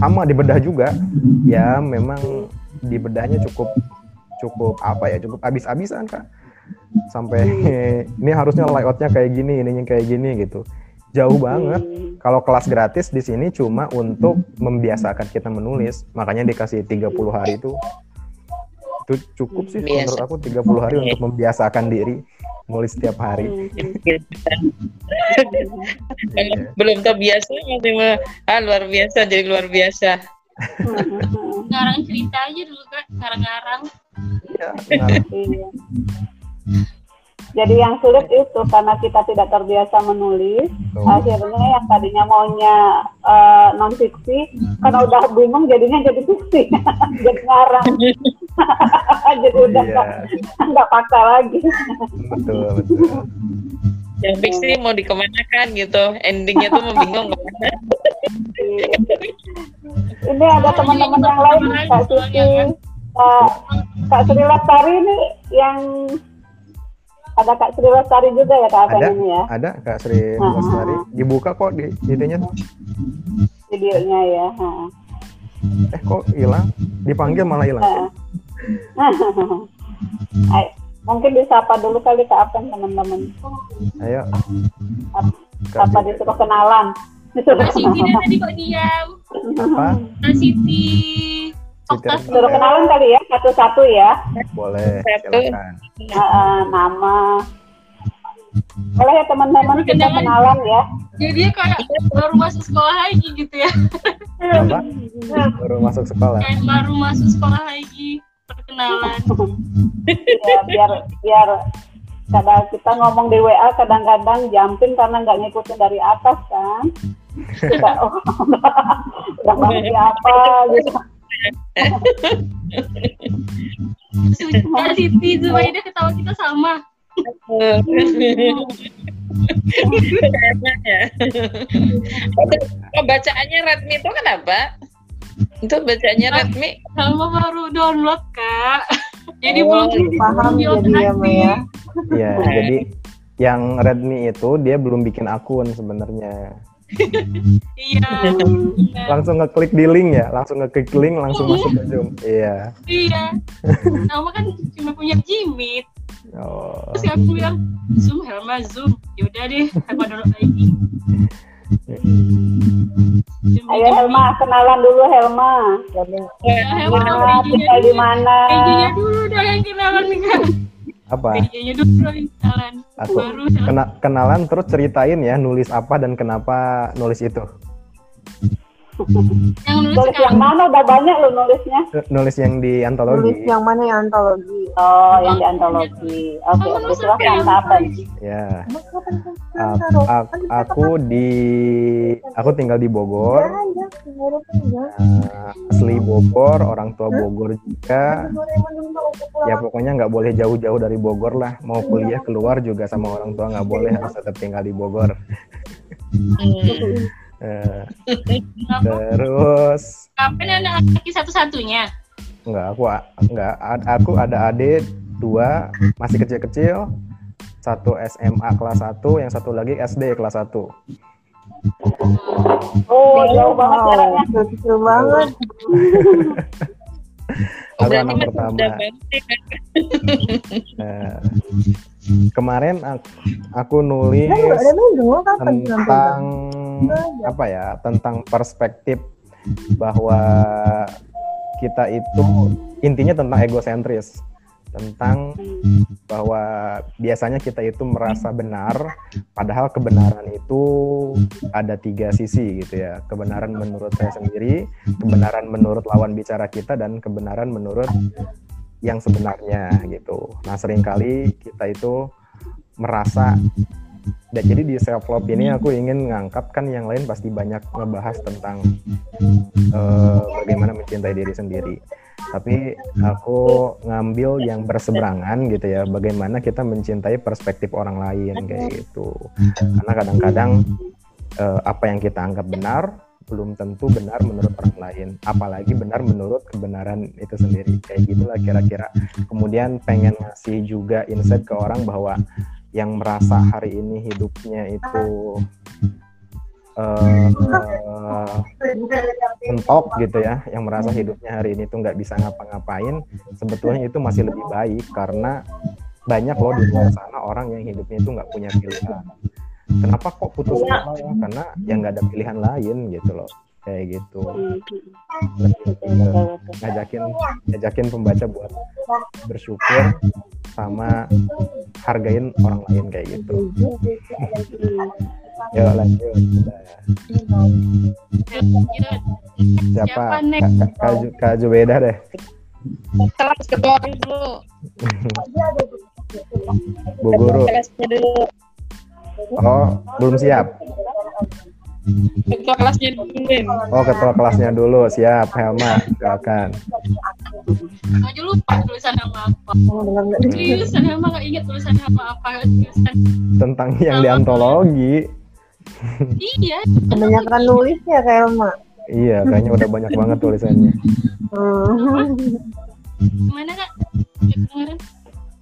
Speaker 4: sama dibedah juga. Ya memang dibedahnya cukup cukup apa ya cukup habis-habisan kak. Sampai ini harusnya layoutnya kayak gini, ininya kayak gini gitu. Jauh banget.
Speaker 5: Hmm.
Speaker 4: Kalau kelas gratis di sini cuma untuk membiasakan kita menulis. Makanya dikasih 30 hari itu itu cukup sih
Speaker 1: Biasa.
Speaker 4: menurut aku 30 hari untuk membiasakan diri nulis setiap hari.
Speaker 5: Hmm.
Speaker 1: Belum terbiasa masih mah, ah, luar biasa jadi luar biasa.
Speaker 3: Ngarang cerita aja dulu kak, ngarang-ngarang.
Speaker 4: Ya.
Speaker 5: Iya. Jadi yang sulit itu karena kita tidak terbiasa menulis,
Speaker 4: Tuh.
Speaker 5: akhirnya yang tadinya maunya non fiksi, karena udah bingung jadinya jadi fiksi, jadi ngarang, jadi udah
Speaker 4: Iya,
Speaker 5: nggak nggak paksa lagi.
Speaker 4: betul betul.
Speaker 1: Yang fiksi mau dikemanakan gitu, endingnya tuh membingung ke mana.
Speaker 5: Ini ada teman-teman yang lain, Kak Siti, Kak, Kak Sri Lestari ini yang ada Kak Sri Lestari juga ya Kak
Speaker 4: Ada
Speaker 5: ini ya
Speaker 4: ada Kak Sri. Lestari dibuka kok di itunya tuh.
Speaker 5: videonya ya. Ha.
Speaker 4: Eh kok hilang? Dipanggil malah hilang.
Speaker 5: Mungkin disapa dulu kali Kak Afen teman-teman.
Speaker 4: Ayo.
Speaker 5: Apa disuruh kenalan? Disuruh
Speaker 3: Kak Siti tadi kok diam.
Speaker 4: apa?
Speaker 3: Kak Siti. Okta
Speaker 5: Disuruh kenalan kali ya satu-satu ya.
Speaker 4: Boleh, silakan.
Speaker 5: Ha, ha, nama. Boleh ya teman-teman kita
Speaker 3: Kenalan.
Speaker 5: ya.
Speaker 3: Jadi dia kayak baru masuk sekolah lagi gitu ya.
Speaker 4: Apa? Baru masuk sekolah.
Speaker 3: Kayak baru masuk sekolah lagi. Perkenalan.
Speaker 5: ya biar biar kadang kita ngomong di WA kadang-kadang jumping karena nggak ngikutin dari atas kan kita oh, udah bahas apa gitu
Speaker 3: Kak Siti, Zubaida ketawa kita sama.
Speaker 1: oh, bacaannya Redmi itu kenapa? Itu bacaannya Redmi.
Speaker 3: Sama baru download kak. Jadi
Speaker 1: Oh,
Speaker 3: belum
Speaker 6: Paham
Speaker 3: belum
Speaker 6: jadi ya, Maya.
Speaker 4: Iya, jadi yang Redmi itu dia belum bikin akun sebenarnya.
Speaker 3: Iya.
Speaker 4: Langsung ngeklik di link ya, langsung ngeklik link langsung masuk ke Zoom. Iya.
Speaker 3: Iya. Nama kan cuma punya Jimit.
Speaker 4: Oh.
Speaker 3: Terus aku bilang Zoom Helma Zoom. Yaudah deh, aku download lagi.
Speaker 5: Ayo Helma kenalan dulu Helma
Speaker 3: Ya, Helma
Speaker 5: Helma tinggal di mana
Speaker 3: PJ-nya dulu dah yang kenalan nih kak.
Speaker 4: Apa?
Speaker 3: Dulu yang kenalan.
Speaker 4: Aku
Speaker 3: Baru
Speaker 4: kena, kenalan terus ceritain ya nulis apa dan kenapa nulis itu.
Speaker 3: Yang nulis
Speaker 5: tulis yang mana udah banyak lo nulisnya
Speaker 4: Nulis yang di antologi.
Speaker 6: yang mana yang antologi?
Speaker 5: oh yang di antologi oke oke
Speaker 3: nulis
Speaker 5: silahkan
Speaker 3: apa yang
Speaker 5: kapan
Speaker 4: Ya. Aku, di aku tinggal di Bogor. Nah, asli Bogor, orang tua Bogor juga. Ya pokoknya nggak boleh jauh-jauh dari Bogor lah. Mau kuliah keluar juga sama orang tua nggak boleh harus tetap tinggal di Bogor. Eh, terus
Speaker 3: Kapan anak laki satu-satunya?
Speaker 4: nggak aku nggak ad- aku ada adik dua masih kecil-kecil satu SMA kelas 1 yang satu lagi SD kelas 1
Speaker 5: oh jauh banget jaraknya
Speaker 6: kecil banget.
Speaker 4: Aku anak pertama.
Speaker 1: ya.
Speaker 4: Eh, kemarin aku, aku nulis
Speaker 6: Kan ada kapan
Speaker 4: tentang apa ya tentang perspektif bahwa kita itu intinya tentang egosentris tentang bahwa biasanya kita itu merasa benar padahal kebenaran itu ada tiga sisi gitu ya. Kebenaran menurut saya sendiri kebenaran menurut lawan bicara kita dan kebenaran menurut yang sebenarnya gitu. Nah sering kali kita itu merasa dan jadi di self love ini aku ingin ngangkat kan yang lain pasti banyak ngebahas tentang eh, bagaimana mencintai diri sendiri. Tapi aku ngambil yang berseberangan gitu ya, bagaimana kita mencintai perspektif orang lain kayak gitu. Karena kadang-kadang eh, apa yang kita anggap benar belum tentu benar menurut orang lain, apalagi benar menurut kebenaran itu sendiri. Kayak gitulah kira-kira. Kemudian pengen ngasih juga insight ke orang bahwa yang merasa hari ini hidupnya itu eh, mentok gitu ya, yang merasa hidupnya hari ini tuh nggak bisa ngapa-ngapain, sebetulnya itu masih lebih baik karena banyak loh di luar sana orang yang hidupnya itu nggak punya pilihan. Kenapa kok putus sekolah ya? Karena yang nggak ada pilihan lain gitu loh, kayak gitu. Ke ngajakin ngajakin pembaca buat bersyukur sama hargain orang lain kayak gitu. Yuk lanjut. Udah. Siapa? Kak, Kak, Ju- Kak Jubeda deh.
Speaker 1: Kelas ketua dulu.
Speaker 4: Bu Guru. Oh, belum siap.
Speaker 1: Ketua kelasnya dulu.
Speaker 4: Oh, ketua kelasnya dulu. Siap, Helma. Silakan.
Speaker 3: Aja lupa tulisan nama apa.
Speaker 6: dengar nggak
Speaker 3: Tulisan nama nggak ingat tulisan nama apa. Tulisan
Speaker 4: Tentang yang di antologi.
Speaker 3: iya.
Speaker 6: kebanyakan nulis ya kayak Elma.
Speaker 4: Iya, kayaknya udah banyak banget tulisannya.
Speaker 6: Hmm.
Speaker 3: Gimana kak? Kemarin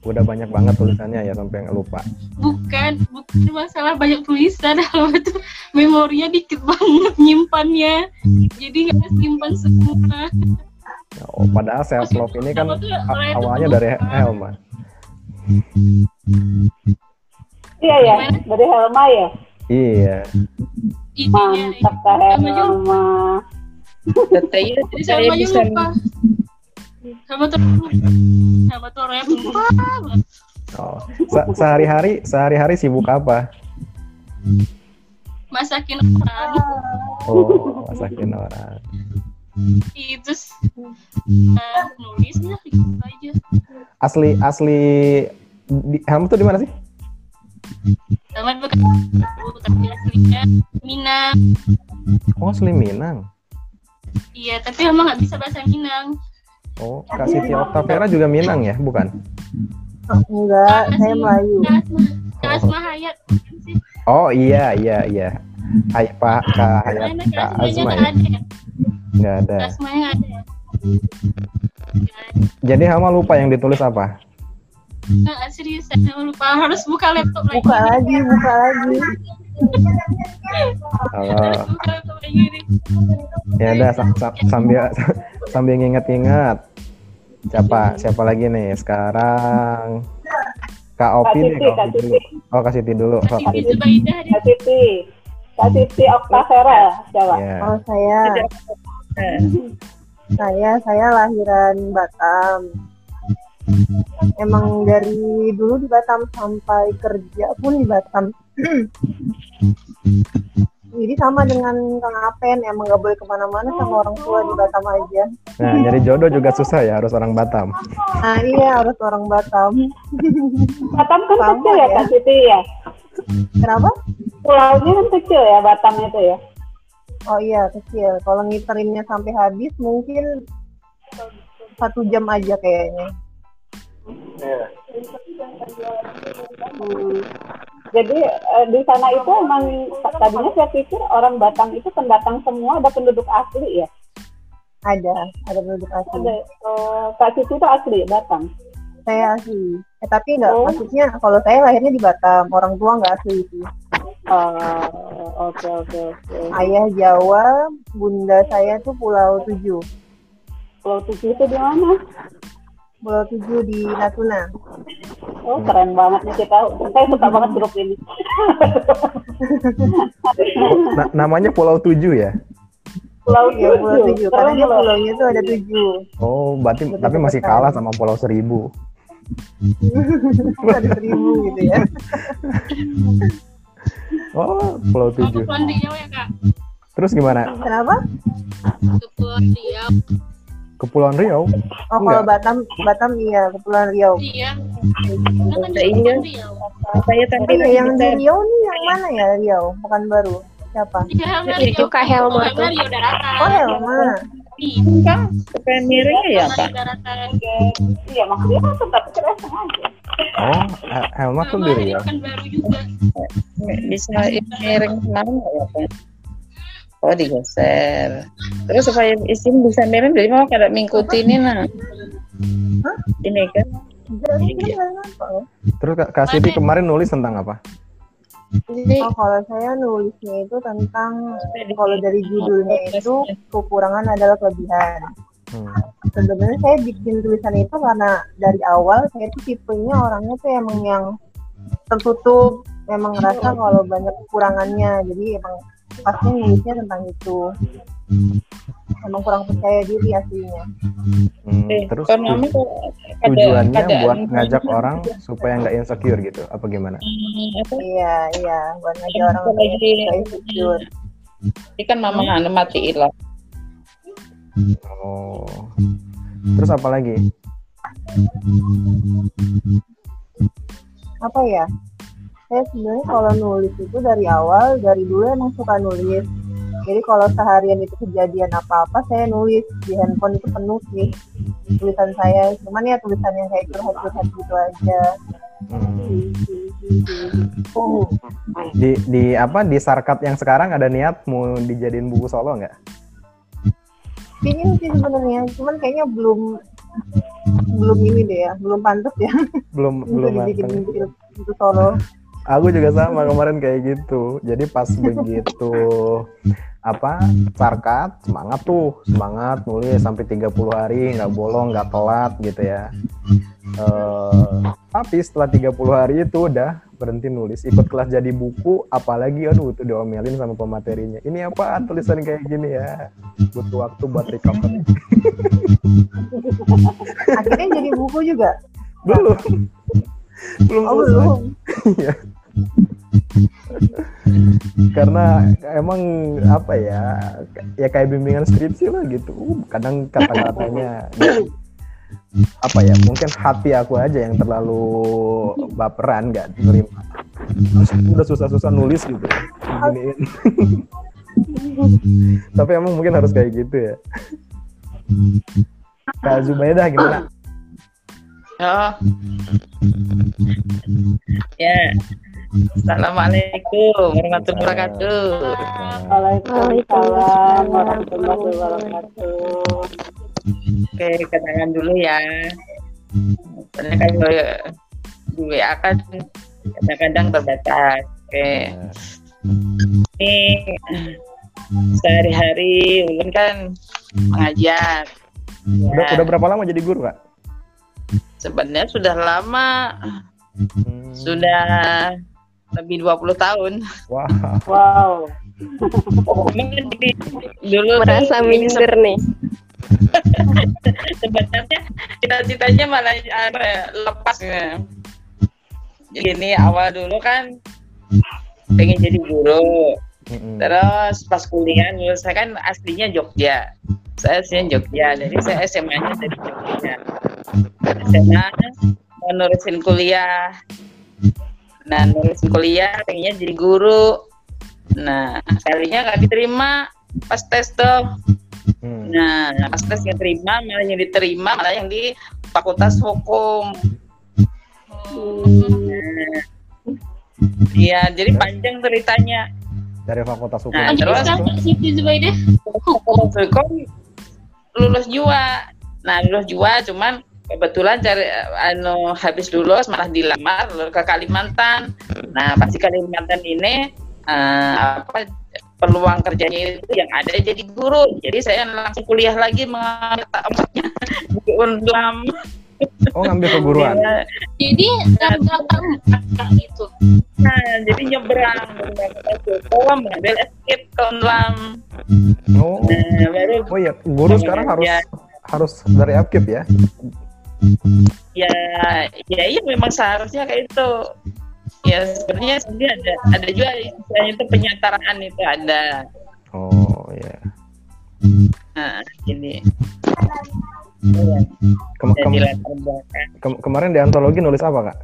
Speaker 4: Udah banyak banget tulisannya ya sampai nggak lupa.
Speaker 3: bukan bukan masalah banyak tulisan kalau itu memorinya dikit banget nyimpannya jadi nggak simpan semua
Speaker 4: Oh, padahal self love ini kan awalnya dari Helma.
Speaker 5: Iya ya, dari Helma ya.
Speaker 4: Iya.
Speaker 3: intinya
Speaker 5: Mantap Kak Helma.
Speaker 1: Katanya
Speaker 3: jadi
Speaker 1: saya bisa
Speaker 3: lupa sama tuh sama tuh orangnya.
Speaker 4: Oh. Se- sehari-hari sehari-hari sibuk apa?
Speaker 3: masakin orang
Speaker 4: Oh, masakin orang.
Speaker 3: itu uh, nulisnya gitu aja
Speaker 4: Asli asli di, Helma tuh di mana sih?
Speaker 3: sama bukan tapi aslinya Minang
Speaker 4: Oh, asli Minang.
Speaker 3: iya tapi emang nggak bisa bahasa Minang
Speaker 4: Oh, Kak Siti Octavera juga Minang ya, bukan?
Speaker 6: Enggak, saya Melayu.
Speaker 3: Asma Hayat
Speaker 4: Oh iya iya iya. Hai Pak Kak Hayat Kak Azma
Speaker 3: nggak
Speaker 4: ya?
Speaker 3: ada ya
Speaker 4: ada.
Speaker 3: Asmanya ya
Speaker 4: Jadi Helma lupa yang ditulis apa?
Speaker 3: Serius saya lupa harus buka laptop lagi
Speaker 6: Buka lagi, buka lagi.
Speaker 4: Kalau
Speaker 3: harus buka laptop lagi nih
Speaker 4: ya udah sa- sa- sambil sambil nginget-inget. Siapa siapa lagi nih sekarang? Kak Opi
Speaker 5: Siti,
Speaker 4: Kak
Speaker 5: Kak
Speaker 4: Opi dulu. Oh, Kak Siti dulu. Kak
Speaker 3: Siti
Speaker 5: Kak Siti. Kak Siti Octavera, coba.
Speaker 4: Ya.
Speaker 6: Oh saya, saya, saya lahiran Batam. Emang dari dulu di Batam sampai kerja pun di Batam. Jadi sama dengan Kang Apen, emang nggak boleh ke mana-mana sama orang tua di Batam aja.
Speaker 4: Nah, jadi jodoh juga susah ya, harus orang Batam.
Speaker 6: Nah iya harus orang Batam.
Speaker 5: Batam kan
Speaker 6: Sama
Speaker 5: kecil ya
Speaker 6: ya.
Speaker 5: Kak Siti ya.
Speaker 6: Kenapa?
Speaker 5: Pulaunya kan kecil ya Batam itu ya.
Speaker 6: Oh iya kecil. Kalau ngiterinnya sampai habis mungkin satu jam aja kayaknya.
Speaker 5: Hmm. Jadi eh, di sana itu emang tadinya saya pikir orang Batam itu pendatang semua ada penduduk asli ya.
Speaker 6: Ada, ada penduduk asli.
Speaker 5: Ada eh, Kak Siti itu asli Batam.
Speaker 6: Saya asli. Eh, tapi nggak,
Speaker 5: Oh.
Speaker 6: maksudnya kalau saya lahirnya di Batam, orang tua nggak asli sih.
Speaker 5: Oh, oke oke oke.
Speaker 6: Ayah Jawa, bunda saya tuh Pulau Tujuh.
Speaker 5: Pulau Tujuh itu di mana?
Speaker 6: Pulau Tujuh di Natuna.
Speaker 5: Oh keren banget nih kita. Saya suka banget grup ini.
Speaker 4: Na- namanya Pulau Tujuh ya?
Speaker 5: Pulau
Speaker 6: Iya, Pulau Tujuh. Karena
Speaker 5: Keren
Speaker 6: dia pulaunya tuh ada tujuh.
Speaker 4: Oh, berarti
Speaker 6: Lebih
Speaker 4: tapi masih kalah sama Pulau Seribu.
Speaker 6: ada gitu ya.
Speaker 4: Oh, Pulau
Speaker 3: Oh,
Speaker 4: Tujuh.
Speaker 3: Riau ya kak?
Speaker 4: Terus gimana?
Speaker 6: Kenapa?
Speaker 3: Riau.
Speaker 4: Kepulauan Riau?
Speaker 6: Oh kalau
Speaker 4: Enggak.
Speaker 6: Batam, Batam iya Kepulauan Riau.
Speaker 3: Iya. Kan ada
Speaker 1: Iya.
Speaker 3: Kepulauan Riau.
Speaker 1: Saya tapi
Speaker 6: Iya yang di Riau nih yang mana ya Riau? Bukan baru. Siapa?
Speaker 3: Iya, Helma
Speaker 9: Itu
Speaker 3: Riau.
Speaker 9: Kak Helma
Speaker 3: Helma
Speaker 9: tuh.
Speaker 3: Riau daratan.
Speaker 6: Oh Helma.
Speaker 3: Iya.
Speaker 1: kan supaya miringnya ya pak.
Speaker 5: Iya maksudnya kan tetap keren aja.
Speaker 4: Oh, Hel- Helma tuh di Riau.
Speaker 3: kan baru juga.
Speaker 1: bisa miring ke mana ya pak oh digeser terus supaya isim bisa miring jadi mau kada mengikuti ini nah ini kan
Speaker 6: Jadi kan?
Speaker 4: Terus Kak, Siti kemarin nulis tentang apa?
Speaker 6: Oh, kalau saya nulisnya itu tentang kalau dari judulnya itu kekurangan adalah kelebihan.
Speaker 4: Hmm.
Speaker 6: Sebenarnya saya bikin tulisan itu karena dari awal saya tuh tipenya orangnya tuh emang yang tertutup, emang ngerasa kalau banyak kekurangannya. Jadi emang pasti nulisnya tentang itu. Emang kurang percaya diri aslinya.
Speaker 4: Hmm,
Speaker 1: eh,
Speaker 4: Terus
Speaker 1: kan
Speaker 4: tu- tujuannya
Speaker 1: kada-
Speaker 4: buat ngajak orang supaya nggak insecure gitu? Apa gimana?
Speaker 1: Hmm, apa
Speaker 6: Iya, iya, buat ngajak orang
Speaker 1: Kalau
Speaker 6: kayak
Speaker 1: lagi-
Speaker 6: nggak insecure.
Speaker 1: ini kan mama anu matiin lah
Speaker 4: Oh. Terus apa lagi?
Speaker 6: apa ya saya sebenarnya kalau nulis itu dari awal dari dulu emang suka nulis. Jadi kalau seharian itu kejadian apa-apa saya nulis. Di handphone itu penuh sih tulisan saya. Cuman ya tulisan yang kayak curhat-curhat gitu aja.
Speaker 4: Hmm. Di di apa di sarkat yang sekarang ada niat mau dijadiin buku solo nggak?
Speaker 6: pingin sih sebenarnya. Cuman kayaknya belum belum ini deh ya. Belum pantas ya.
Speaker 4: Belum belum
Speaker 6: dibikin buku buku solo
Speaker 4: Aku juga sama kemarin kayak gitu. Jadi pas begitu apa sarkat semangat tuh semangat nulis sampai 30 hari nggak bolong nggak telat gitu ya. Eh, tapi setelah 30 hari itu udah berhenti nulis ikut kelas jadi buku apalagi aduh itu diomelin sama pematerinya. Ini apaan tulisan kayak gini ya? Butuh waktu buat recover.
Speaker 6: Akhirnya jadi buku juga?
Speaker 4: Belum belum
Speaker 6: oh belum?
Speaker 4: Iya. karena emang apa ya ya kayak bimbingan skripsi lah gitu. Uh, kadang kata-katanya. Ya, apa ya mungkin hati aku aja yang terlalu baperan nggak terima udah susah-susah nulis gitu tapi emang mungkin harus kayak gitu ya. Kak Zubaidah gimana?
Speaker 1: Oh ya Assalamualaikum warahmatullahi wabarakatuh.
Speaker 5: Waalaikumsalam warahmatullahi wabarakatuh.
Speaker 1: Oke, kenalan dulu ya. Karena kan di WA kan kadang-kadang terbatas. Oke. Ini sehari-hari ulun kan mengajar.
Speaker 4: Udah,
Speaker 1: Ya,
Speaker 4: udah berapa lama jadi guru kak?
Speaker 1: Sebenarnya sudah lama, sudah lebih 20 tahun.
Speaker 5: Wow.
Speaker 1: Di- dulu
Speaker 9: Merasa minder nih.
Speaker 1: sebenarnya cita-citanya malah apa ya, lepas ya. Jadi ini awal dulu kan pengen jadi guru. Terus pas kuliah dulu saya kan aslinya Jogja. Saya aslinya Jogja, jadi saya SMA-nya dari Jogja. SMA mau nurusin kuliah. Nah, nurusin kuliah pengennya jadi guru. Nah, kalinya nggak diterima pas tes tuh.
Speaker 4: Hmm.
Speaker 1: Nah, pas tes yang terima malah yang diterima malah yang di Fakultas Hukum. Nah, Iya, jadi panjang ceritanya.
Speaker 4: Dari fakultas hukum
Speaker 1: Nah, terus. Fakultas Hukum lulus jua. Nah, lulus jua cuman kebetulan cari anu habis lulus malah dilamar ke Kalimantan. Nah, pas di Kalimantan ini eh, apa peluang kerjanya itu yang ada jadi guru. Jadi saya langsung kuliah lagi mengambil tamatnya buku Unlam.
Speaker 4: Oh ngambil keguruan.
Speaker 1: Ya,
Speaker 3: Jadi nggak tahu itu.
Speaker 1: Nah, jadi nyebrang Bawa mengambil escape ke Unlam.
Speaker 4: Oh,
Speaker 1: Nah, baru
Speaker 4: oh ya guru sekarang harus
Speaker 1: Ya.
Speaker 4: harus dari upkeep ya.
Speaker 1: ya ya iya memang seharusnya kayak itu ya sebenarnya sebenarnya ada ada juga istilahnya itu penyetaraan itu ada
Speaker 4: Oh ya.
Speaker 1: nah ini Iya,
Speaker 4: Kem- kem-
Speaker 1: belakang
Speaker 4: kem- kemarin di antologi nulis apa kak?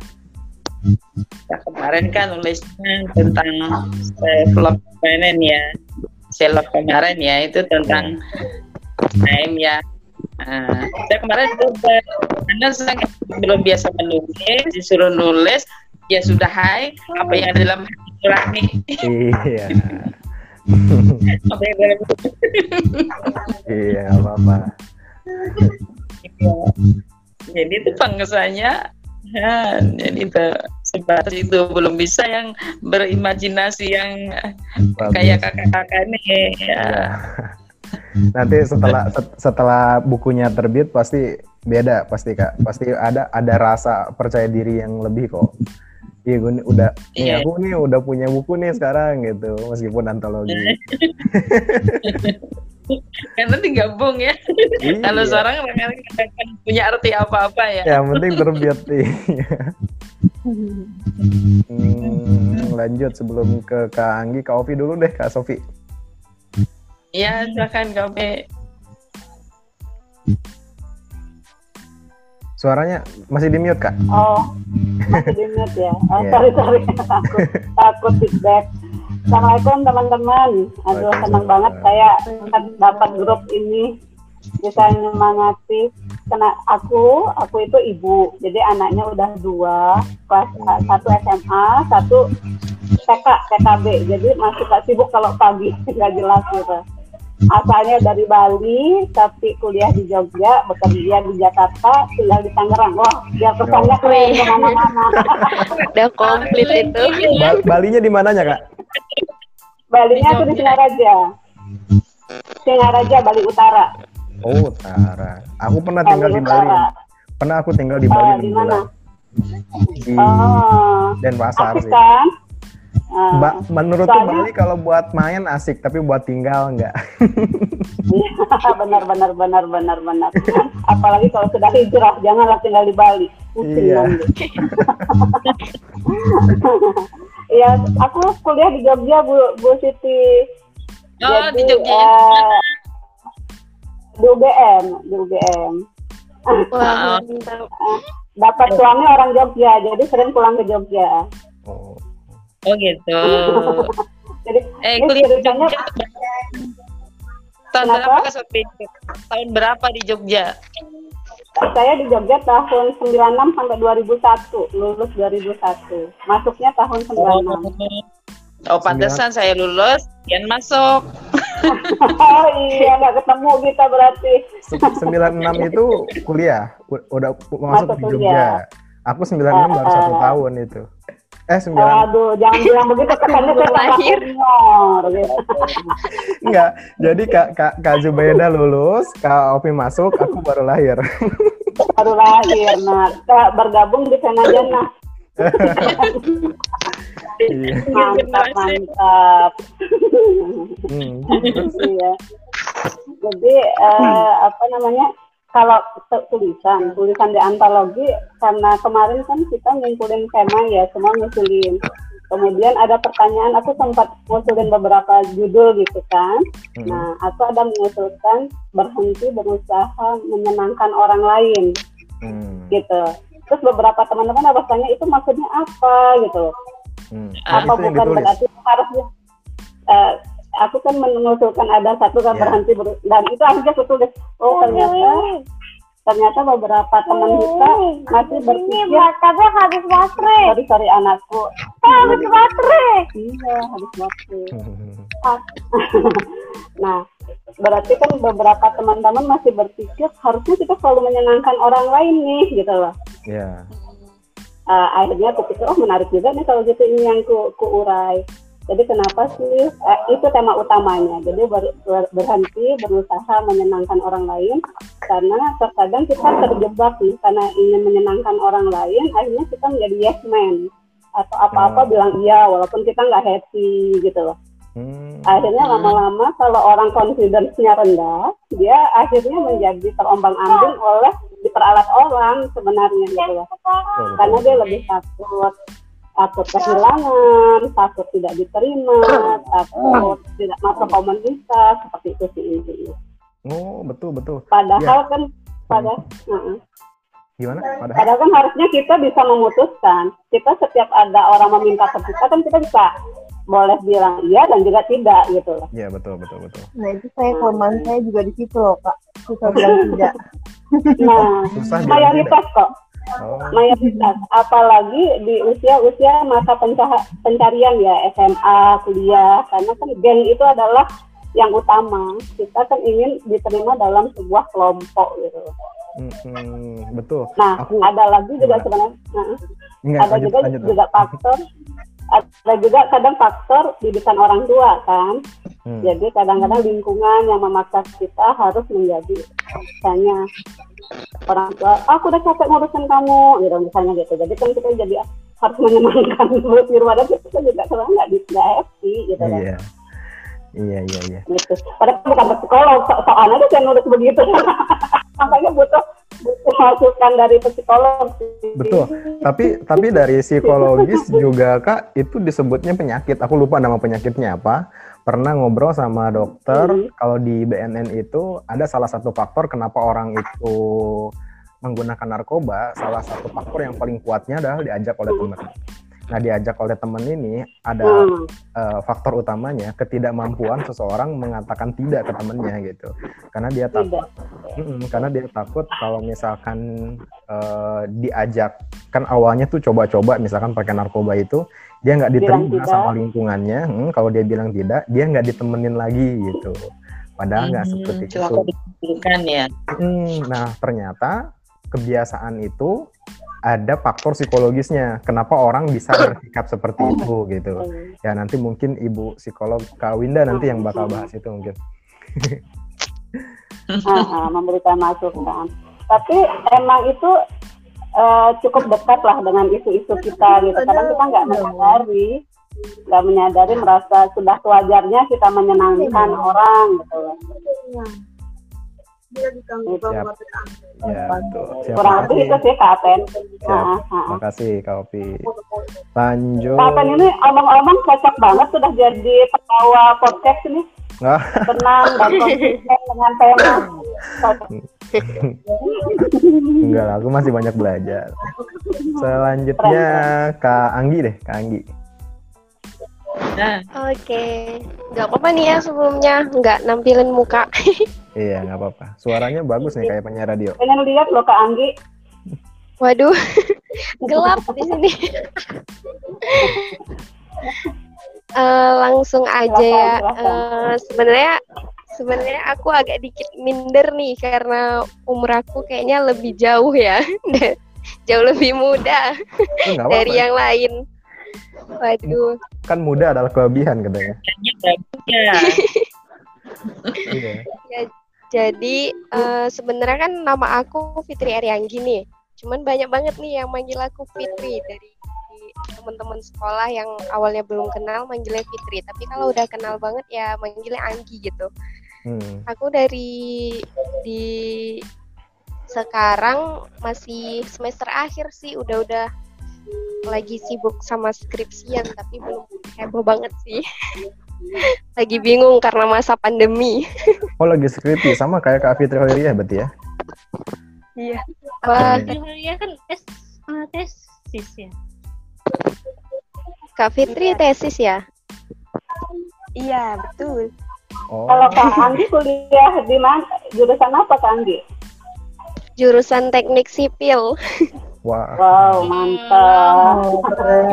Speaker 1: Nah, kemarin kan nulisnya tentang self kemarin ya. Self kemarin ya itu tentang time ya. Nah, saya kemarin coba. Karena saya belum biasa menulis disuruh nulis ya sudah hai. Apa yang ada dalam hati nurani
Speaker 4: Iya.
Speaker 1: apa yang dalam
Speaker 4: iya apa apa.
Speaker 1: Jadi itu pengesannya ya, jadi itu sebatas itu belum bisa yang berimajinasi yang kayak kakak-kakak nih ya.
Speaker 4: Iya. Nanti setelah set- setelah bukunya terbit pasti beda pasti kak. Pasti ada ada rasa percaya diri yang lebih kok. Iya gue nih udah nih
Speaker 1: Iya.
Speaker 4: aku nih udah punya buku nih sekarang gitu meskipun antologi.
Speaker 1: kan nanti gabung ya
Speaker 4: Iya.
Speaker 1: kalau sekarang kan akan punya arti apa-apa ya
Speaker 4: Yang penting terbit nih. Hmm, lanjut sebelum ke Kak Anggi, Kak Ovi dulu deh Kak Sofi.
Speaker 1: ya silakan kami
Speaker 4: Suaranya masih di mute Kak?
Speaker 5: Oh, masih di mute ya. Oh,
Speaker 4: Iya.
Speaker 5: sorry sorry, takut takut feedback. Assalamualaikum teman-teman. Aduh senang banget saya dapat grup ini bisa nyemangati. Karena aku, aku itu ibu, jadi anaknya udah dua, kelas satu SMA, satu TK, TKB. Jadi masih gak sibuk kalau pagi, nggak jelas gitu. Asalnya dari Bali, tapi kuliah di Jogja, bekerja di Jakarta, tinggal di Tangerang. Wah, dia pesannya keren ke mana-mana.
Speaker 2: Udah komplit itu.
Speaker 4: Ba- Balinya di mananya Kak?
Speaker 5: Balinya aku di Singaraja. Singaraja, Bali Utara.
Speaker 4: Oh, Utara. Aku pernah tinggal di
Speaker 5: Bali
Speaker 4: Bali.
Speaker 5: Utara.
Speaker 4: Pernah aku tinggal di Bali
Speaker 5: Oh,
Speaker 4: enam
Speaker 5: di
Speaker 4: bulan.
Speaker 5: mana?
Speaker 4: Di
Speaker 5: Oh,
Speaker 4: Denpasar
Speaker 5: asik
Speaker 4: sih.
Speaker 5: kan? Ah,
Speaker 4: Ba- menurutku
Speaker 5: Soalnya-
Speaker 4: Bali kalau buat main asik, tapi buat tinggal enggak.
Speaker 5: benar benar benar benar benar. Apalagi kalau sudah hijrah, janganlah tinggal di Bali. Pusing
Speaker 4: Iya.
Speaker 5: Iya, aku kuliah di Jogja, Bu, Bu Siti.
Speaker 1: oh di
Speaker 5: Jadi,
Speaker 1: Jogja
Speaker 5: eh, di UGM, di UGM.
Speaker 2: Wah,
Speaker 5: Dapat suami orang Jogja, jadi sering pulang ke Jogja.
Speaker 4: Oh.
Speaker 1: Oh gitu
Speaker 5: Jadi
Speaker 1: eh kuliah di Jogja tahun
Speaker 5: Kenapa?
Speaker 1: berapa Kak Sofi? tahun berapa di Jogja
Speaker 5: saya di Jogja tahun 96 sampai 2001, lulus 2001. Masuknya tahun 96.
Speaker 1: oh pantesan saya lulus Kian masuk
Speaker 5: Oh iya, nggak ketemu kita berarti.
Speaker 4: Se- 96 itu kuliah, udah masuk
Speaker 5: Masuk
Speaker 4: di
Speaker 5: kuliah.
Speaker 4: Jogja. Aku 96 baru satu
Speaker 5: Ah.
Speaker 4: tahun itu. Eh 9
Speaker 5: Aduh, jangan bilang begitu kesannya saya
Speaker 2: Lahir.
Speaker 5: Gitu.
Speaker 4: enggak. Jadi Kak Kak, Kak Zubaida lulus, Kak Ovi masuk, aku baru lahir.
Speaker 5: Baru lahir. Nah, kita bergabung di Senajana.
Speaker 4: Iya.
Speaker 5: Mantap, mantap.
Speaker 4: Hmm.
Speaker 5: iya. Jadi eh, apa namanya? Kalau tu- tulisan, tulisan di antologi karena kemarin kan kita ngumpulin tema ya, semua ngusulin. Kemudian ada pertanyaan, aku sempat ngusulin beberapa judul gitu kan.
Speaker 4: Hmm.
Speaker 5: Nah, aku ada mengusulkan berhenti berusaha menyenangkan orang lain
Speaker 4: Hmm.
Speaker 5: gitu. Terus beberapa teman-teman ada tanya itu maksudnya apa gitu
Speaker 4: Hmm.
Speaker 5: Apa bukan berarti harusnya eh, aku kan mengusulkan ada satu kan
Speaker 4: Ya.
Speaker 5: berhenti ber- dan itu akhirnya aku tulis oh ternyata ternyata beberapa teman kita masih berpikir
Speaker 6: baterainya habis baterai.
Speaker 5: sorry sorry anakku
Speaker 6: Habis baterai.
Speaker 5: iya habis
Speaker 4: Hmm.
Speaker 5: Ah. nah berarti kan beberapa teman-teman masih berpikir harusnya kita selalu menyenangkan orang lain nih gitu loh
Speaker 4: Ya.
Speaker 5: Eh, akhirnya aku pikir oh menarik juga nih kalau gitu ini yang ku, ku urai Jadi kenapa sih eh, itu tema utamanya. Jadi ber- ber- berhenti berusaha menyenangkan orang lain karena terkadang kita terjebak nih karena ingin menyenangkan orang lain akhirnya kita menjadi yes man atau apa-apa
Speaker 4: Hmm.
Speaker 5: bilang iya walaupun kita nggak happy gitu loh.
Speaker 4: Hmm.
Speaker 5: Akhirnya lama-lama kalau orang confidence-nya rendah, dia akhirnya menjadi terombang-ambing oleh diperalat orang sebenarnya gitu loh. Karena dia lebih takut takut kehilangan, takut tidak diterima, takut tidak masuk komunitas, seperti itu sih intinya.
Speaker 4: Oh, betul betul.
Speaker 5: Padahal kan pada Heeh.
Speaker 4: Gimana? Padahal
Speaker 5: Padahal kan harusnya kita bisa memutuskan. Kita setiap ada orang meminta ke kita kan kita bisa boleh bilang iya dan juga tidak gitu loh.
Speaker 4: Iya, betul betul betul.
Speaker 6: Nah itu saya kelemahan saya juga di situ loh kak. Susah bilang tidak.
Speaker 5: Nah,
Speaker 4: Susah
Speaker 5: mayoritas kok.
Speaker 4: Oh,
Speaker 5: mayoritas apalagi di usia-usia masa penca- pencarian ya SMA kuliah karena kan geng itu adalah yang utama kita kan ingin diterima dalam sebuah kelompok gitu
Speaker 4: mm, mm, betul.
Speaker 5: nah
Speaker 4: Aku-
Speaker 5: ada lagi juga
Speaker 4: Gimana?
Speaker 5: sebenarnya nah,
Speaker 4: Enggak,
Speaker 5: ada
Speaker 4: lanjut
Speaker 5: juga
Speaker 4: lanjut.
Speaker 5: juga faktor ada juga kadang faktor didikan orang tua kan
Speaker 4: Hmm.
Speaker 5: jadi kadang-kadang lingkungan yang memaksa kita harus menjadi misalnya orang tua aku udah capek ngurusin kamu gitu misalnya gitu jadi kan kita jadi harus menyenangkan dulu di rumah dan kita juga kadang nggak di- nggak happy gitu kan
Speaker 4: Iya. Iya, iya, iya.
Speaker 5: gitu padahal bukan psikolog so soalnya saya nurut begitu makanya butuh butuh masukan dari psikolog sih.
Speaker 4: Betul. Tapi tapi dari psikologis juga Kak itu disebutnya penyakit. Aku lupa nama penyakitnya apa. Pernah ngobrol sama dokter
Speaker 5: Mhm.
Speaker 4: kalau di BNN itu ada salah satu faktor kenapa orang itu menggunakan narkoba, salah satu faktor yang paling kuatnya adalah diajak oleh teman. Nah, diajak oleh teman ini ada
Speaker 5: Hmm.
Speaker 4: eh, faktor utamanya ketidakmampuan seseorang mengatakan tidak ke temannya gitu. Karena dia takut Mm-mm, karena dia takut kalau misalkan eh, diajak kan awalnya tuh coba-coba misalkan pakai narkoba itu dia nggak diterima
Speaker 5: tidak.
Speaker 4: sama lingkungannya hmm, kalau dia bilang tidak dia nggak ditemenin lagi gitu. Padahal nggak
Speaker 1: Hmm,
Speaker 4: seperti itu.
Speaker 1: ya.
Speaker 4: Hmm, nah ternyata kebiasaan itu ada faktor psikologisnya. Kenapa orang bisa bersikap seperti itu gitu. Ya nanti mungkin ibu psikolog Kak Winda nanti yang bakal bahas itu mungkin.
Speaker 5: Ah, ah, memberikan masukan. Tapi emang itu eh, cukup dekat lah dengan isu-isu kita gitu. Kadang kita nggak menyadari, nggak menyadari merasa sudah sewajarnya kita menyenangkan orang gitu.
Speaker 4: Ya betul Siap,
Speaker 5: Kurang lebih itu sih Kak Aten.
Speaker 4: Siap.
Speaker 5: Ah, ah, ah.
Speaker 4: makasih Kak Opi lanjut
Speaker 5: Kak Aten ini omong-omong cocok banget sudah jadi pembawa podcast ini.
Speaker 4: Ah.
Speaker 5: Tenang dan konsisten dengan tema.
Speaker 4: Enggak lah, aku masih banyak belajar. Selanjutnya Kak Anggi deh, Kak Anggi.
Speaker 1: Nah,
Speaker 9: Oke, nggak apa-apa nih ya sebelumnya nggak nampilin muka.
Speaker 4: Iya, nggak apa-apa. Suaranya bagus nih kayak penyiar radio.
Speaker 5: Pengen lihat loh Kak Anggi.
Speaker 9: Waduh, gelap di sini. Eh, langsung aja ya. Eh, sebenarnya sebenarnya aku agak dikit minder nih karena umur aku kayaknya lebih jauh ya, jauh lebih muda
Speaker 4: Oh,
Speaker 9: dari
Speaker 4: apa-apa.
Speaker 9: yang lain. Waduh,
Speaker 4: Kan muda adalah kelebihan katanya.
Speaker 1: ya.
Speaker 4: Iya.
Speaker 9: Ya, jadi eh, sebenarnya kan nama aku Fitri Arianggi nih. Cuman banyak banget nih yang manggil aku Fitri dari teman-teman sekolah yang awalnya belum kenal manggilnya Fitri. Tapi kalau udah kenal banget ya manggilnya Anggi gitu.
Speaker 4: Hmm.
Speaker 9: Aku dari di sekarang masih semester akhir sih udah-udah lagi sibuk sama skripsian tapi belum heboh banget sih. lagi bingung karena masa pandemi.
Speaker 4: Oh lagi skripsi sama kayak Kak Fitri Hoiriah berarti ya?
Speaker 9: Iya. Wah,
Speaker 3: Iya kan tes eh, tesis ya.
Speaker 9: Kak Fitri tesis ya? Iya, betul.
Speaker 4: Oh.
Speaker 5: Kalau Kak Anggi kuliah di mana? Jurusan apa Kak Anggi?
Speaker 9: Jurusan teknik sipil.
Speaker 4: Wah.
Speaker 5: Wow, mantap.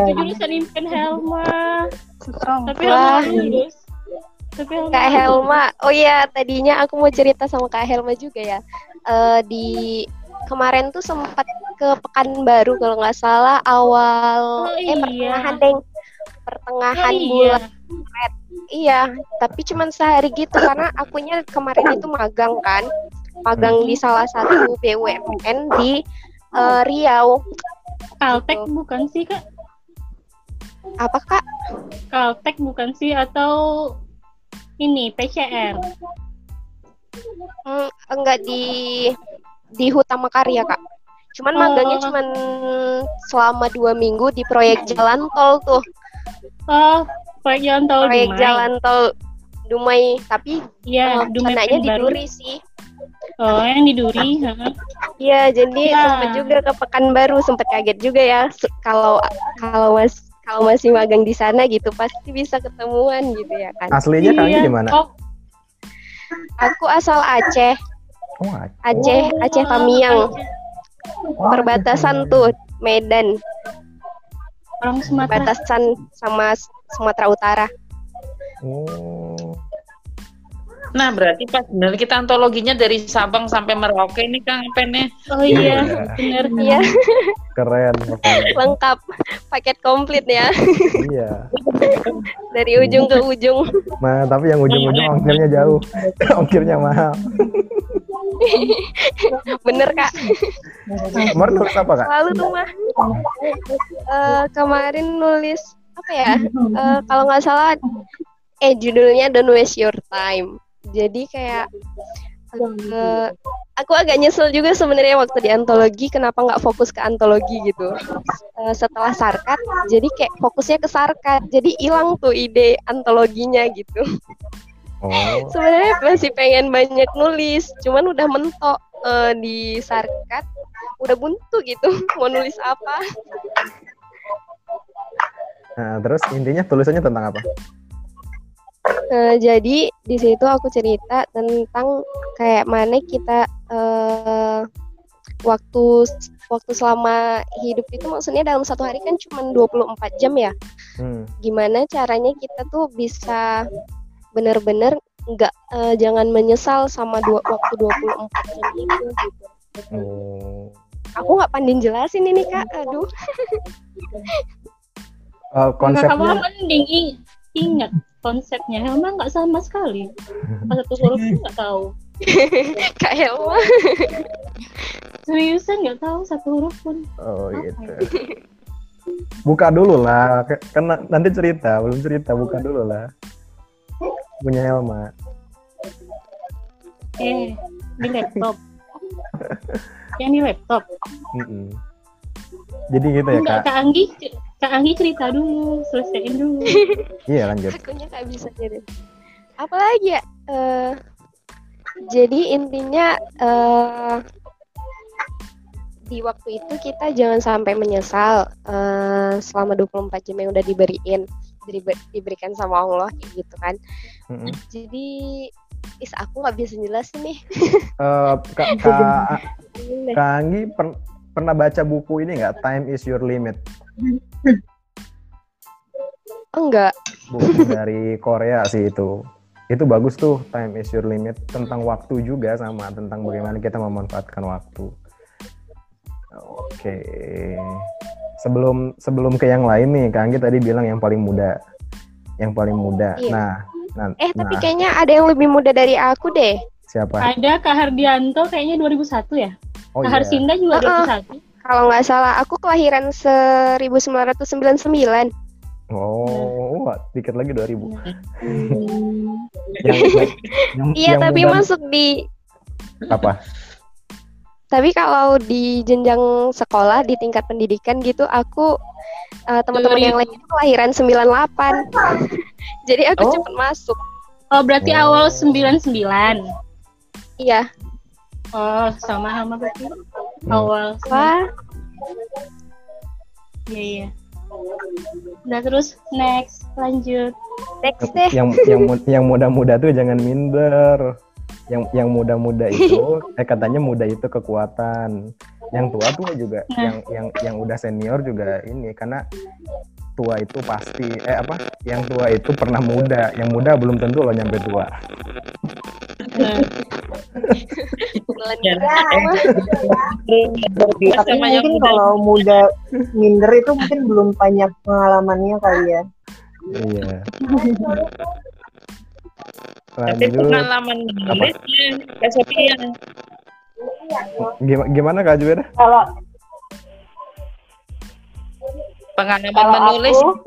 Speaker 3: Itu jurusan Impen Helma. Tapi
Speaker 9: Wah.
Speaker 3: Helma lulus. Tapi Helma
Speaker 9: Kak. Helma. Oh iya, tadinya aku mau cerita sama Kak Helma juga ya. Eh, di kemarin tuh sempat ke Pekanbaru kalau nggak salah awal
Speaker 3: Oh,
Speaker 9: eh
Speaker 3: iya.
Speaker 9: pertengahan deng pertengahan
Speaker 3: Oh, iya.
Speaker 9: bulan Maret. Iya, tapi cuman sehari gitu karena akunya kemarin itu magang kan. Magang di salah satu BUMN di eh, Riau.
Speaker 3: Kaltek
Speaker 9: Gitu.
Speaker 3: bukan sih kak?
Speaker 9: Apa Kak?
Speaker 3: Kaltek bukan sih atau ini PCR?
Speaker 9: Hmm, enggak di di Hutama Karya, Kak. Cuman
Speaker 3: Oh.
Speaker 9: magangnya cuman selama dua minggu di proyek jalan tol tuh.
Speaker 3: Oh, proyek jalan tol
Speaker 9: proyek
Speaker 3: Dumai.
Speaker 9: jalan tol Dumai, tapi
Speaker 3: Iya,
Speaker 9: eh,
Speaker 3: Dumai
Speaker 9: di. Duri sih.
Speaker 3: Oh, yang di Duri.
Speaker 9: Iya, jadi
Speaker 3: Ya.
Speaker 9: sempet juga ke Pekanbaru, sempet kaget juga ya kalau kalau mas kalau masih magang di sana gitu pasti bisa ketemuan gitu ya kan.
Speaker 4: Aslinya Kang
Speaker 3: Iya.
Speaker 4: di mana?
Speaker 3: Oh,
Speaker 9: Aku asal Aceh,
Speaker 4: Oh, Aceh.
Speaker 9: Aceh, Aceh Tamiang,
Speaker 4: Oh,
Speaker 9: perbatasan
Speaker 4: Aceh.
Speaker 9: tuh Medan,
Speaker 3: orang Sumatera.
Speaker 9: perbatasan sama Sumatera Utara.
Speaker 4: Oh.
Speaker 1: Nah, berarti pas benar kita antologinya dari Sabang sampai Merauke ini Kang Pennya.
Speaker 3: Oh iya,
Speaker 4: Iya.
Speaker 3: bener.
Speaker 9: Iya,
Speaker 4: Keren pokoknya.
Speaker 9: lengkap, paket komplit ya
Speaker 4: iya.
Speaker 9: dari ujung ke ujung.
Speaker 4: Nah, tapi yang ujung-ujung ongkirnya jauh. ongkirnya mahal.
Speaker 9: Bener kak.
Speaker 4: Kemarin nulis apa, Kak?
Speaker 9: Lalu tuh mah eh, kemarin nulis apa ya? Eh, kalau nggak salah, eh judulnya Don't Waste Your Time. Jadi kayak eh, aku agak nyesel juga sebenarnya waktu di antologi kenapa nggak fokus ke antologi gitu. Eh, setelah sarkat, jadi kayak fokusnya ke sarkat. Jadi hilang tuh ide antologinya gitu.
Speaker 4: Oh.
Speaker 9: Sebenarnya masih pengen banyak nulis, cuman udah mentok eh, di sarkat, udah buntu gitu. Mau nulis apa?
Speaker 4: Nah, terus intinya tulisannya tentang apa?
Speaker 9: Eh, jadi di situ aku cerita tentang kayak mana kita eh, waktu waktu selama hidup itu maksudnya dalam satu hari kan cuma 24 jam ya.
Speaker 4: Hmm.
Speaker 9: Gimana caranya kita tuh bisa benar-benar nggak eh, jangan menyesal sama dua waktu 24 jam itu gitu.
Speaker 4: Oh.
Speaker 9: Aku nggak pandai jelasin ini kak, aduh.
Speaker 4: Eh,
Speaker 3: Kamu
Speaker 4: konsepnya
Speaker 3: mending i- ingat konsepnya. Helma nggak sama sekali. Pas satu huruf pun nggak tahu.
Speaker 9: Kak Helma.
Speaker 3: Seriusan nggak tahu satu huruf pun.
Speaker 4: Oh
Speaker 3: Apa
Speaker 4: gitu.
Speaker 3: ya?
Speaker 4: Buka dulu lah, karena nanti cerita, belum cerita, buka dulu lah. Punya Helma.
Speaker 3: Eh, di laptop. Yang di laptop.
Speaker 4: Mm-mm. Jadi gitu ya
Speaker 3: Enggak,
Speaker 4: kak?
Speaker 3: Kak Anggi, Kak Anggi cerita dulu, selesaiin dulu.
Speaker 4: Iya lanjut.
Speaker 9: Akunya nggak bisa jadi. Apalagi ya? Eh, jadi intinya eh, di waktu itu kita jangan sampai menyesal eh, selama 24 jam yang udah diberiin diberi- diberikan sama Allah kayak gitu kan.
Speaker 4: Mm-mm.
Speaker 9: Jadi is aku nggak bisa jelasin nih.
Speaker 4: Eh, kak, kak, Anggi per- pernah baca buku ini nggak? Time is your limit.
Speaker 9: Oh, enggak.
Speaker 4: Buku dari Korea sih itu. Itu bagus tuh Time is your limit tentang waktu juga sama tentang bagaimana kita memanfaatkan waktu. Oke. Sebelum sebelum ke yang lain nih, Kak Anggi tadi bilang yang paling muda. Yang paling muda.
Speaker 9: Iya.
Speaker 4: Nah, nah,
Speaker 9: Eh tapi
Speaker 4: nah,
Speaker 9: kayaknya ada yang lebih muda dari aku deh.
Speaker 4: siapa?
Speaker 3: Ada Kak Hardianto kayaknya 2001 ya.
Speaker 4: Oh
Speaker 3: Kak
Speaker 4: iya.
Speaker 3: Harsinda juga
Speaker 9: Heeh.
Speaker 3: 2001.
Speaker 9: Kalau nggak salah aku kelahiran 1999.
Speaker 4: Oh, wah, dikit lagi 2000.
Speaker 3: Hmm.
Speaker 4: yang, yang,
Speaker 9: Iya
Speaker 4: yang
Speaker 9: tapi
Speaker 4: muda-
Speaker 9: masuk di
Speaker 4: apa?
Speaker 9: Tapi kalau di jenjang sekolah di tingkat pendidikan gitu aku eh, teman-teman yang lain itu kelahiran 98. Jadi aku
Speaker 3: Oh.
Speaker 9: cepet masuk.
Speaker 3: Oh, berarti
Speaker 4: Oh.
Speaker 3: awal 99.
Speaker 9: Iya.
Speaker 3: Oh, sama sama berarti. Awal.
Speaker 9: Wah,
Speaker 3: Iya, iya. Nah, terus next lanjut.
Speaker 9: next deh.
Speaker 4: yang yang yang muda-muda tuh jangan minder. Yang yang muda-muda itu eh katanya muda itu kekuatan. Yang tua tuh juga
Speaker 3: Nah.
Speaker 4: yang yang yang udah senior juga ini karena tua itu pasti eh apa? Yang tua itu pernah muda, yang muda belum tentu lo nyampe tua.
Speaker 3: Nah,
Speaker 6: Tapi mungkin kalau muda minder itu mungkin belum banyak pengalamannya kali ya.
Speaker 4: Iya.
Speaker 1: Tapi
Speaker 4: Lanjut.
Speaker 1: pengalaman menulisnya, Kak Sophia.
Speaker 4: Gimana, gimana Kak Juweda?
Speaker 5: Kalau
Speaker 1: Pengalaman
Speaker 5: Kalau
Speaker 1: menulis
Speaker 5: aku-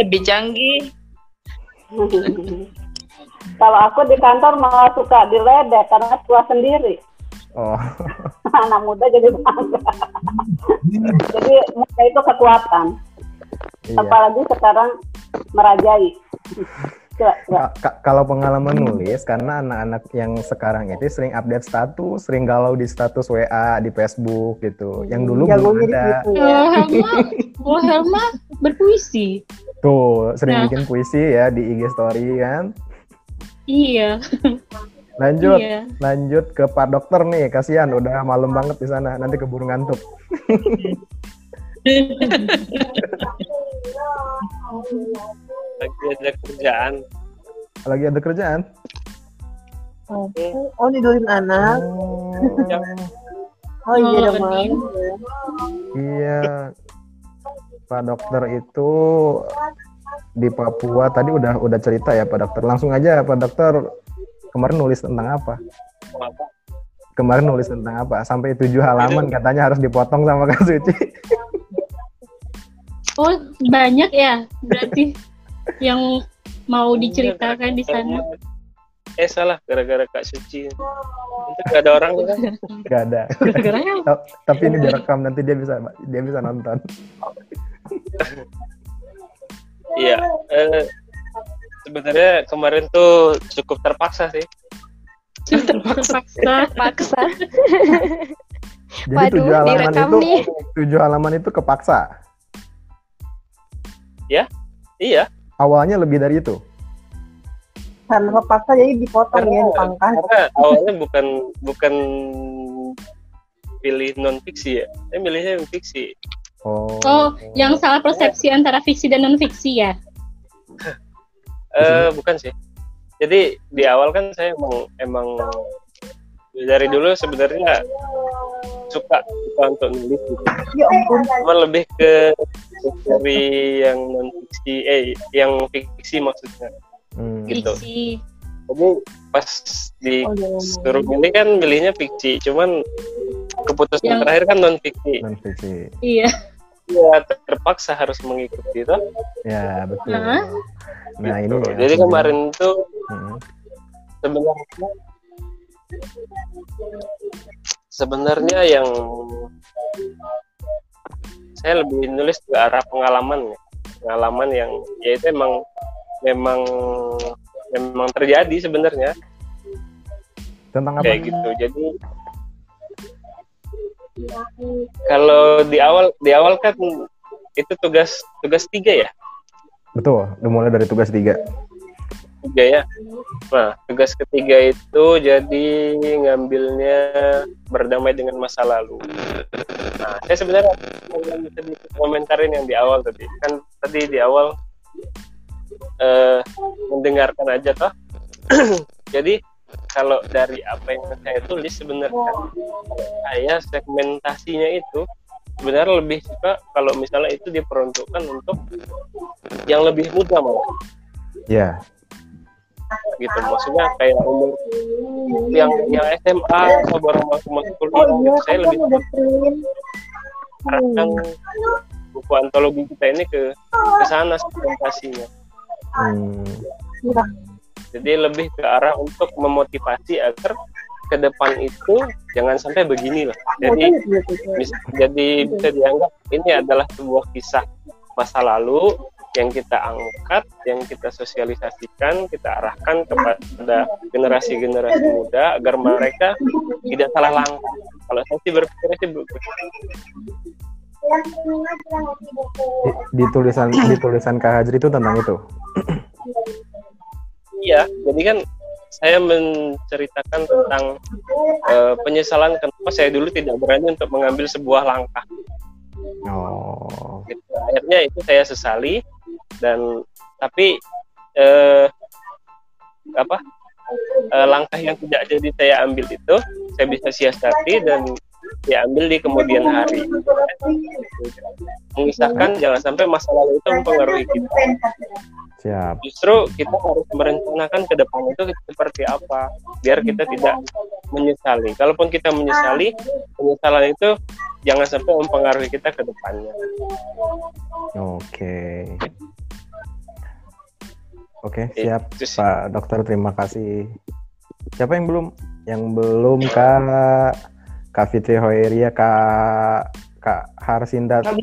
Speaker 1: lebih canggih.
Speaker 5: kalau aku di kantor malah suka diledek karena tua sendiri.
Speaker 4: Oh,
Speaker 5: Anak muda jadi bangga. jadi muda itu kekuatan.
Speaker 4: iya.
Speaker 5: Apalagi sekarang merajai. Coba, coba.
Speaker 4: Ka- ka- kalau pengalaman nulis, karena anak-anak yang sekarang itu sering update status, sering galau di status WA, di Facebook gitu. Yang dulu belum
Speaker 6: Jagonya di
Speaker 4: ada.
Speaker 6: situ ya.
Speaker 3: Kalau Helma berpuisi.
Speaker 4: Tuh, sering
Speaker 3: Nah.
Speaker 4: bikin puisi ya di IG story kan.
Speaker 3: Iya,
Speaker 4: Lanjut,
Speaker 3: iya.
Speaker 4: lanjut ke Pak Dokter nih. Kasihan udah malam banget di sana. Nanti keburu ngantuk.
Speaker 7: lagi ada kerjaan
Speaker 4: Lagi ada kerjaan.
Speaker 6: Oh, tidulin anak. Oh iya,
Speaker 3: Oh,
Speaker 6: udah malam.
Speaker 4: Iya. Pak Dokter itu di Papua tadi udah udah cerita ya Pak Dokter. Langsung aja Pak Dokter kemarin nulis tentang apa?
Speaker 7: apa
Speaker 4: Kemarin nulis tentang apa? Sampai tujuh halaman katanya harus dipotong sama Kak Suci.
Speaker 3: Oh, banyak ya berarti yang mau diceritakan di sana.
Speaker 7: eh salah gara-gara kak Suci itu gak ada orang kan
Speaker 4: Gak ada.
Speaker 3: Gara-gara
Speaker 4: Tapi ini direkam nanti dia bisa dia bisa nonton.
Speaker 7: iya eh, sebenarnya kemarin tuh cukup terpaksa sih
Speaker 3: Terpaksa.
Speaker 9: Paksa.
Speaker 4: Jadi
Speaker 9: Waduh,
Speaker 4: tujuh halaman
Speaker 9: direkam
Speaker 4: itu
Speaker 9: nih.
Speaker 4: tujuh halaman itu kepaksa.
Speaker 7: iya
Speaker 4: Awalnya lebih dari itu.
Speaker 6: Karena kepaksa jadi dipotong ya,
Speaker 7: karena,
Speaker 6: dipangkas.
Speaker 7: karena awalnya bukan bukan pilih non fiksi ya saya milihnya yang fiksi
Speaker 4: Oh.
Speaker 3: Oh, yang salah persepsi antara fiksi dan non fiksi ya?
Speaker 7: Eh bukan sih. Jadi di awal kan saya emang emang dari dulu sebenarnya suka suka untuk nulis gitu.
Speaker 6: Ya ampun.
Speaker 7: Cuma lebih ke dari yang non fiksi eh yang fiksi maksudnya
Speaker 4: Hmm.
Speaker 7: gitu.
Speaker 3: Fiksi.
Speaker 7: Jadi pas di
Speaker 6: Oh, iya,
Speaker 7: suruh milih kan milihnya fiksi, cuman keputusan
Speaker 3: Yang-
Speaker 7: terakhir kan non fiksi.
Speaker 4: Non fiksi.
Speaker 3: Iya.
Speaker 7: Ya terpaksa harus mengikuti itu.
Speaker 4: Ya betul.
Speaker 3: Hah?
Speaker 4: Nah ini.
Speaker 7: Gitu.
Speaker 4: ya,
Speaker 7: Jadi
Speaker 4: aku
Speaker 7: kemarin tuh
Speaker 4: bilang. Hmm.
Speaker 7: sebenarnya sebenarnya yang saya lebih nulis ke arah pengalaman ya pengalaman yang ya itu emang memang memang terjadi sebenarnya
Speaker 4: Tentang apa?
Speaker 7: kayak gitu jadi kalau di awal di awal kan itu tugas tugas tiga ya
Speaker 4: Betul. Dimulai dari tugas tiga.
Speaker 7: Tiga ya. Nah, tugas ketiga itu jadi ngambilnya berdamai dengan masa lalu. Nah, saya sebenarnya mau sedikit komentarin yang di awal tadi. Kan tadi di awal eh, mendengarkan aja toh. jadi kalau dari apa yang saya tulis sebenarnya saya segmentasinya itu sebenarnya lebih suka kalau misalnya itu diperuntukkan untuk yang lebih muda malah
Speaker 4: Ya.
Speaker 7: Gitu. Maksudnya kayak umur yang yang SMA atau baru masuk masuk
Speaker 6: Oh
Speaker 7: kuliah
Speaker 6: iya,
Speaker 7: gitu. saya
Speaker 6: kamu
Speaker 7: lebih arahkan buku antologi kita ini ke ke sana segmentasinya
Speaker 4: Hmm.
Speaker 7: jadi lebih ke arah untuk memotivasi agar ke depan itu jangan sampai begini lah jadi bisa, jadi bisa dianggap ini adalah sebuah kisah masa lalu yang kita angkat, yang kita sosialisasikan, kita arahkan kepada generasi-generasi muda agar mereka tidak salah langkah. Kalau saya sih berpikir sih begitu.
Speaker 4: Di, di tulisan di tulisan Kak Hajri itu tentang itu.
Speaker 7: Iya, jadi kan saya menceritakan tentang eh, penyesalan kenapa saya dulu tidak berani untuk mengambil sebuah langkah.
Speaker 4: Oh.
Speaker 7: Gitu. Akhirnya itu saya sesali dan tapi eh, apa eh, langkah yang tidak jadi saya ambil itu saya bisa siasati dan diambil di kemudian hari. Mengisahkan jangan sampai masa lalu itu mempengaruhi kita.
Speaker 4: Siap.
Speaker 7: Justru kita harus merencanakan ke depan itu seperti apa, biar kita tidak menyesali. Kalaupun kita menyesali, penyesalan itu jangan sampai mempengaruhi kita ke depannya.
Speaker 4: Oke. Oke, siap
Speaker 7: terus-
Speaker 4: Pak Dokter. Terima kasih. Siapa yang belum? Yang belum Kak Kak Fitri Hoiria, Kak Kak Harsinda,
Speaker 1: Kak?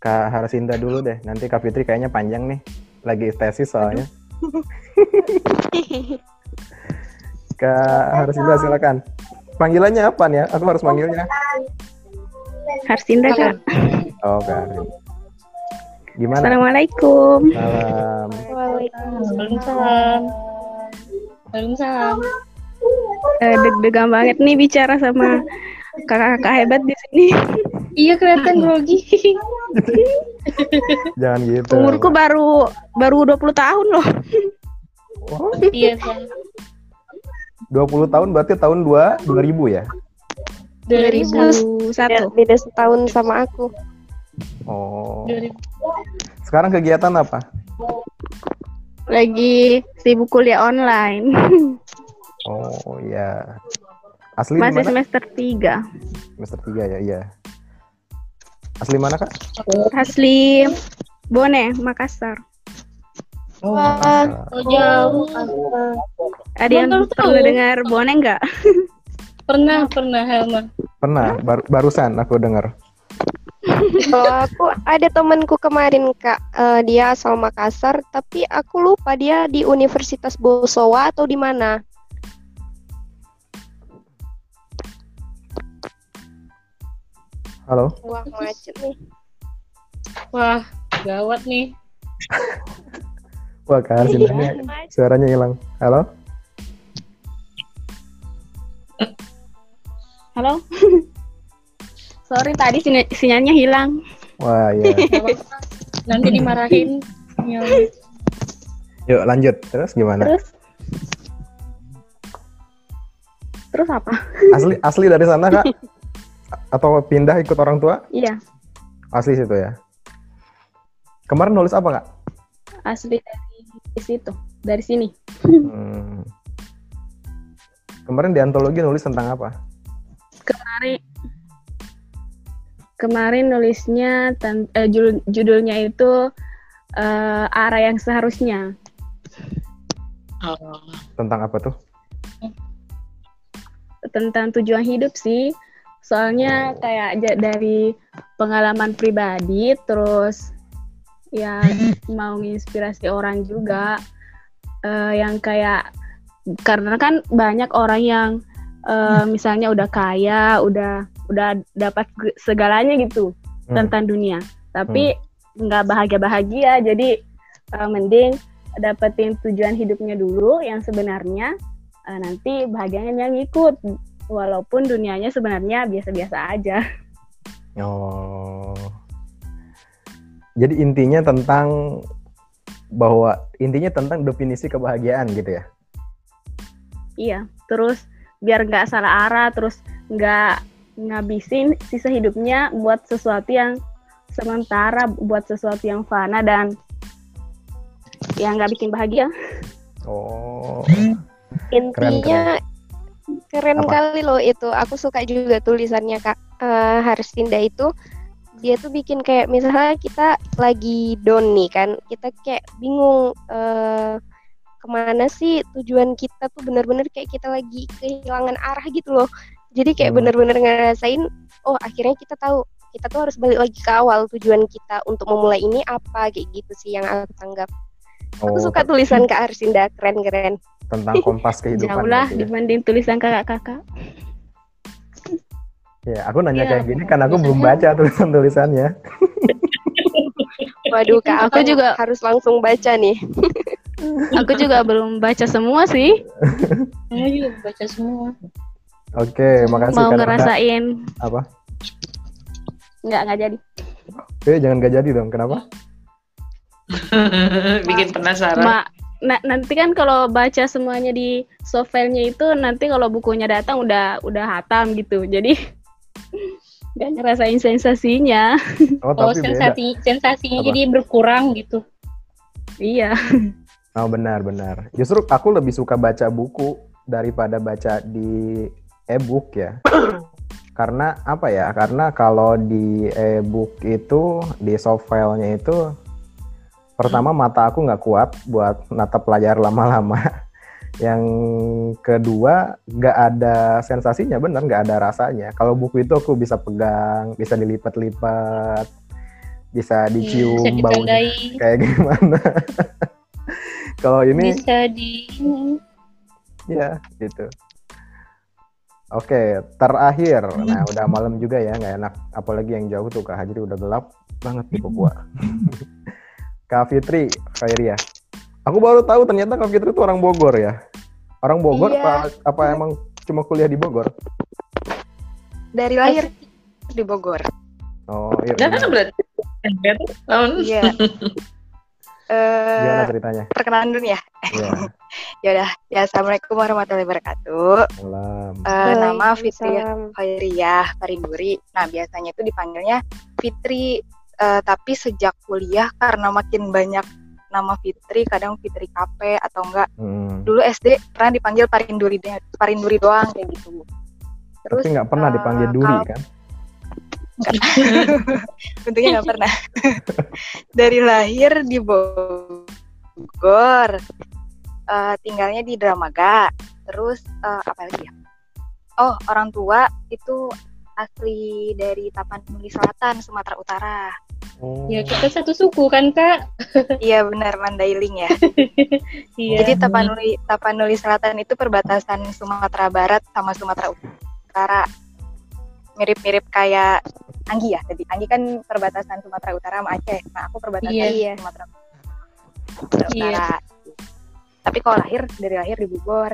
Speaker 4: Kak Harsinda dulu deh. Nanti Kak Fitri kayaknya panjang nih. Lagi tesis soalnya. Kak Harsinda silakan. Panggilannya apa nih ya? Aku harus manggilnya.
Speaker 10: Harsinda kak.
Speaker 4: Oh, Kak. Gimana?
Speaker 10: Assalamualaikum.
Speaker 4: Salam.
Speaker 3: Waalaikumsalam. Waalaikumsalam.
Speaker 10: Eh, deg-degan banget nih bicara sama kakak-kakak hebat di sini.
Speaker 3: Iya kelihatan grogi.
Speaker 4: Jangan gitu.
Speaker 10: Umurku baru baru 20 tahun loh.
Speaker 4: Oh,
Speaker 3: Iya kan.
Speaker 4: 20 tahun berarti tahun 2 2000 ya?
Speaker 10: 2001.
Speaker 9: Beda, beda setahun sama aku.
Speaker 4: Oh.
Speaker 3: 2000.
Speaker 4: Sekarang kegiatan apa?
Speaker 10: Lagi sibuk kuliah online.
Speaker 4: Oh iya. Asli
Speaker 10: Masih
Speaker 4: di mana?
Speaker 10: semester 3.
Speaker 4: Semester 3 ya, iya. Asli mana, Kak?
Speaker 10: Asli Bone, Makassar.
Speaker 4: Oh,
Speaker 9: Wah,
Speaker 4: Makassar.
Speaker 3: Oh, jauh.
Speaker 10: Ada yang pernah dengar Bone nggak?
Speaker 3: Pernah, pernah Helma.
Speaker 4: Pernah, bar- barusan aku dengar.
Speaker 9: Kalau aku ada temanku kemarin kak, eh, dia asal Makassar, tapi aku lupa dia di Universitas Bosowa atau di mana.
Speaker 4: Halo?
Speaker 9: Wah macet nih.
Speaker 3: Wah, gawat nih.
Speaker 4: Wah, Kak Harsindanya suaranya hilang. Halo?
Speaker 10: Halo? Sorry tadi sinyal- sinyalnya hilang.
Speaker 4: Wah, iya.
Speaker 3: Nanti dimarahin.
Speaker 4: Yuk, lanjut. Terus gimana?
Speaker 10: Terus Terus apa?
Speaker 4: Asli asli dari sana, Kak? Atau pindah ikut orang tua?
Speaker 10: Iya,
Speaker 4: Asli situ ya. Kemarin nulis apa, Kak?
Speaker 10: asli dari situ, dari sini.
Speaker 4: Hmm. Kemarin di antologi nulis tentang apa?
Speaker 10: Kemarin kemarin nulisnya ten- eh, judul- judulnya itu eh, arah yang seharusnya.
Speaker 3: Oh.
Speaker 4: Tentang apa tuh?
Speaker 10: tentang tujuan hidup sih. Soalnya kayak dari pengalaman pribadi terus ya mau menginspirasi orang juga eh, yang kayak karena kan banyak orang yang eh, misalnya udah kaya, udah udah dapat segalanya gitu
Speaker 4: Hmm.
Speaker 10: tentang dunia, tapi nggak bahagia-bahagia. Jadi eh, mending dapetin tujuan hidupnya dulu yang sebenarnya eh, nanti bahagianya yang ngikut walaupun dunianya sebenarnya biasa-biasa aja.
Speaker 4: Oh. Jadi intinya tentang bahwa intinya tentang definisi kebahagiaan gitu ya.
Speaker 10: Iya, terus biar nggak salah arah, terus nggak ngabisin sisa hidupnya buat sesuatu yang sementara, buat sesuatu yang fana dan yang nggak bikin bahagia.
Speaker 4: Oh.
Speaker 9: Intinya keren,
Speaker 4: Apa?
Speaker 9: kali loh itu. Aku suka juga tulisannya Kak eh, Harsinda itu. Dia tuh bikin kayak misalnya kita lagi down nih kan, kita kayak bingung eh, ke mana sih tujuan kita tuh bener-bener kayak kita lagi kehilangan arah gitu loh. Jadi kayak
Speaker 4: Hmm.
Speaker 9: bener-bener ngerasain, oh akhirnya kita tahu kita tuh harus balik lagi ke awal tujuan kita untuk memulai ini apa kayak gitu sih yang aku tanggap. Aku
Speaker 4: Oh,
Speaker 9: suka tulisan Kak Harsinda, keren-keren.
Speaker 4: tentang kompas kehidupan.
Speaker 10: Jauh lah
Speaker 4: ya.
Speaker 10: dibanding tulisan kakak-kakak.
Speaker 4: Ya, aku nanya
Speaker 3: Iya.
Speaker 4: kayak gini kan aku belum baca tulisan-tulisannya.
Speaker 9: Waduh Kak,
Speaker 10: Aku
Speaker 9: aku
Speaker 10: juga-
Speaker 9: harus langsung baca nih.
Speaker 10: Aku juga belum baca semua sih.
Speaker 3: Kamu juga baca semua.
Speaker 4: Oke, makasih
Speaker 10: Mau ngerasain
Speaker 4: Apa?
Speaker 10: nggak nggak jadi.
Speaker 4: Eh, jangan gak jadi dong. Kenapa?
Speaker 1: Bikin penasaran.
Speaker 10: Ma, na- nanti kan kalau baca semuanya di softwarenya itu nanti kalau bukunya datang udah udah hatam gitu. Jadi Gak ngerasain sensasinya.
Speaker 4: Oh,
Speaker 3: Oh,
Speaker 4: tapi beda.
Speaker 3: sensasi sensasinya
Speaker 4: Apa?
Speaker 3: jadi berkurang gitu.
Speaker 10: Iya.
Speaker 4: Oh benar benar. Justru aku lebih suka baca buku daripada baca di e-book ya. Karena apa ya? Karena kalau di e-book itu di soft file-nya itu pertama mata aku nggak kuat buat natap layar lama-lama. Yang kedua nggak ada sensasinya, bener nggak ada rasanya. Kalau buku itu aku bisa pegang, bisa dilipat-lipat, bisa dicium
Speaker 3: Bisa
Speaker 4: baunya kayak gimana. Kalau ini
Speaker 3: bisa di
Speaker 4: Ya, gitu. Oke, terakhir. Nah, udah malam juga ya, nggak enak. Apalagi yang jauh tuh, Kak Hajri udah gelap banget di Papua. Kak Fitri, Khairia. Aku baru tahu ternyata Kak Fitri itu orang Bogor ya. Orang Bogor
Speaker 11: Iya.
Speaker 4: apa, apa emang cuma kuliah di Bogor?
Speaker 11: Dari lahir di Bogor.
Speaker 4: Oh, iya.
Speaker 1: Dan
Speaker 4: gimana,
Speaker 1: berarti
Speaker 11: Iya. Eh,
Speaker 4: gimana ceritanya?
Speaker 11: perkenalan dulu ya.
Speaker 4: Iya.
Speaker 11: Ya udah. Ya, Assalamualaikum warahmatullahi wabarakatuh.
Speaker 4: Malam.
Speaker 11: Eh, nama Fitri. Khairiyah Parinduri. Nah, biasanya itu dipanggilnya Fitri. Eh, tapi sejak kuliah karena makin banyak nama Fitri, kadang Fitri KP atau enggak.
Speaker 4: Hmm.
Speaker 11: Dulu SD pernah dipanggil Parinduri Parinduri doang kayak gitu. Terus
Speaker 4: Tapi nggak pernah
Speaker 11: eh,
Speaker 4: dipanggil Duri
Speaker 11: kalau-
Speaker 4: kan?
Speaker 11: Untungnya nggak pernah. Dari lahir di Bogor, Eh, tinggalnya di Dramaga. Terus eh, apa lagi ya? Oh, orang tua itu asli dari Tapanuli Selatan, Sumatera Utara.
Speaker 4: Oh.
Speaker 3: Ya kita satu suku kan kak.
Speaker 11: Iya benar Mandailing ya.
Speaker 3: Iya.
Speaker 11: Jadi Tapanuli Tapanuli Selatan itu perbatasan Sumatera Barat sama Sumatera Utara. Mirip-mirip kayak Anggi ya tadi. Anggi kan perbatasan Sumatera Utara sama Aceh. Nah, aku perbatasan
Speaker 3: Iya.
Speaker 11: Sumatera Sumatera
Speaker 3: Iya.
Speaker 11: Utara. Tapi kalau lahir dari lahir di Bogor.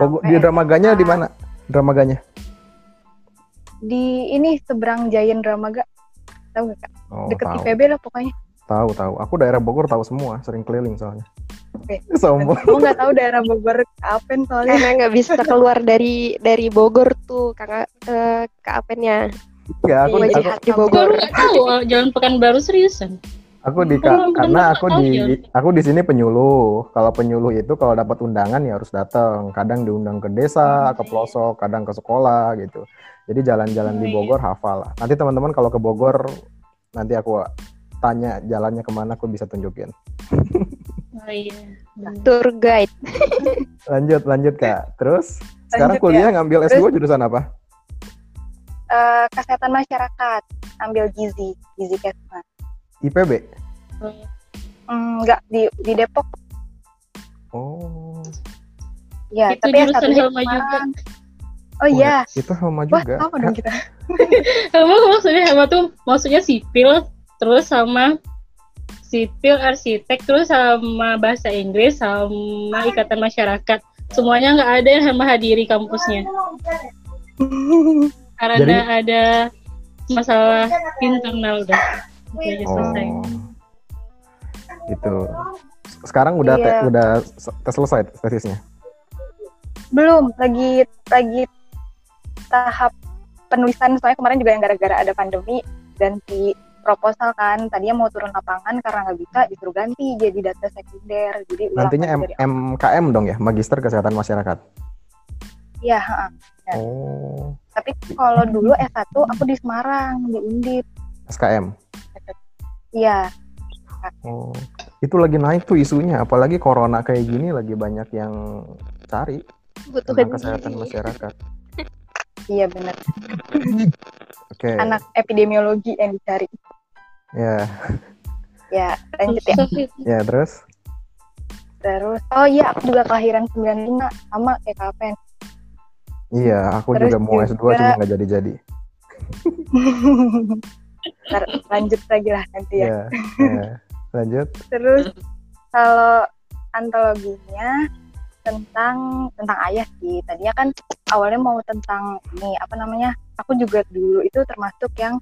Speaker 4: Bogor
Speaker 11: sampai
Speaker 4: di Dramaganya di mana? Dramaganya?
Speaker 11: Di ini seberang Giant Dramaga. Tahu nggak kak?
Speaker 4: Oh,
Speaker 11: Deket
Speaker 4: tahu.
Speaker 11: IPB lah pokoknya.
Speaker 4: Tahu tahu. Aku daerah Bogor tahu semua, sering keliling soalnya.
Speaker 11: Oke.
Speaker 4: Sombong.
Speaker 11: Aku nggak tahu daerah Bogor kapan soalnya.
Speaker 9: Karena nggak bisa keluar dari dari Bogor tuh kakak eh, ke Apennya.
Speaker 4: Enggak, aku,
Speaker 11: Iya,
Speaker 4: aku,
Speaker 9: di. Bogor.
Speaker 3: Nggak tahu oh, Jalan Pekanbaru seriusan.
Speaker 4: aku di
Speaker 3: Orang
Speaker 4: karena aku di
Speaker 3: ya.
Speaker 4: aku di sini penyuluh. Kalau penyuluh itu kalau dapat undangan ya harus datang. Kadang diundang ke desa, ke pelosok, kadang ke sekolah gitu. Jadi jalan-jalan di
Speaker 3: Oh, iya.
Speaker 4: Bogor hafal lah. Nanti teman-teman kalau ke Bogor nanti aku tanya jalannya ke mana aku bisa tunjukin.
Speaker 3: Oh iya. bener.
Speaker 9: Tour guide.
Speaker 4: Lanjut lanjut Kak. Terus sekarang
Speaker 11: Lanjut
Speaker 4: kuliah
Speaker 11: ya.
Speaker 4: ngambil
Speaker 11: Terus-
Speaker 4: S2 jurusan apa?
Speaker 11: Eh, kesehatan masyarakat. Ambil gizi, gizi kesmas.
Speaker 4: IPB.
Speaker 11: Hmm, enggak di di Depok
Speaker 4: Oh,
Speaker 11: ya
Speaker 3: Itu
Speaker 11: tapi ya
Speaker 3: jurusan Helma juga.
Speaker 11: Oh iya
Speaker 4: itu sama
Speaker 11: wah
Speaker 4: juga.
Speaker 11: sama dong kita
Speaker 3: maksudnya sama tuh maksudnya sipil terus sama sipil arsitek terus sama bahasa Inggris sama ikatan masyarakat semuanya nggak ada yang menghadiri kampusnya karena
Speaker 4: Jadi-
Speaker 3: ada masalah internal udah aja selesai
Speaker 4: Oh. Itu. Sekarang udah te-
Speaker 11: Iya.
Speaker 4: udah se- tes selesai tesisnya.
Speaker 11: belum lagi lagi tahap penulisan soalnya kemarin juga yang gara-gara ada pandemi ganti proposal kan tadinya mau turun lapangan karena nggak bisa disuruh ganti jadi data sekunder jadi
Speaker 4: Nantinya M-
Speaker 11: dari
Speaker 4: MKM dong ya, Magister Kesehatan Masyarakat.
Speaker 11: Iya. Ya.
Speaker 4: Oh,
Speaker 11: tapi kalau dulu S1 aku di Semarang di Undip
Speaker 4: SKM.
Speaker 11: iya
Speaker 4: Oh, itu lagi naik tuh isunya, apalagi corona kayak gini lagi banyak yang cari
Speaker 9: Butuh
Speaker 4: tentang kesehatan masyarakat.
Speaker 11: Iya benar
Speaker 4: Oke,
Speaker 11: anak epidemiologi yang dicari
Speaker 4: ya,
Speaker 11: ya lanjut ya
Speaker 4: ya terus.
Speaker 11: terus oh iya aku juga kelahiran 95 sama kayak kapan
Speaker 4: Iya, aku
Speaker 11: Terus
Speaker 4: juga mau S2
Speaker 11: juga-
Speaker 4: cuma nggak jadi-jadi.
Speaker 11: Ntar lanjut lagi lah nanti ya
Speaker 4: Ya, ya. Lanjut.
Speaker 11: Terus kalau antologinya tentang tentang ayah sih. Tadinya kan awalnya mau tentang ini apa namanya? Aku juga dulu itu termasuk yang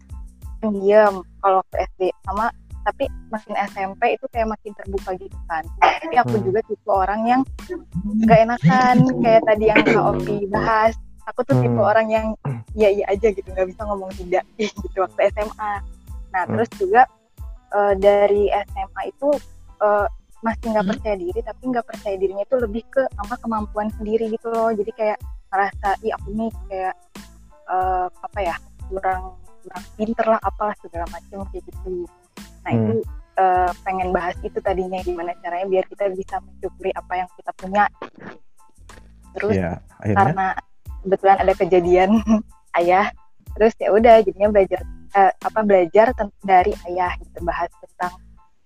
Speaker 11: pendiam kalau waktu SD sama tapi makin SMP itu kayak makin terbuka gitu kan. Tapi aku
Speaker 4: Hmm.
Speaker 11: juga tipe orang yang gak enakan kayak tadi yang Kak Opi bahas aku tuh tipe
Speaker 4: Hmm.
Speaker 11: orang yang iya iya aja gitu nggak bisa ngomong tidak gitu waktu SMA nah
Speaker 4: Hmm.
Speaker 11: terus juga eh, dari SMA itu eh, masih nggak
Speaker 8: Hmm.
Speaker 11: percaya diri tapi nggak percaya dirinya itu lebih ke sama kemampuan sendiri gitu loh jadi kayak ngerasa ih aku nih kayak eh, apa ya kurang kurang pinter lah apalah segala macam kayak gitu nah
Speaker 4: Hmm.
Speaker 11: itu eh, pengen bahas itu tadinya gimana caranya biar kita bisa mensyukuri apa yang kita punya terus
Speaker 4: akhirnya
Speaker 11: karena kebetulan ada kejadian ayah terus ya udah jadinya belajar eh, apa belajar dari ayah gitu bahas tentang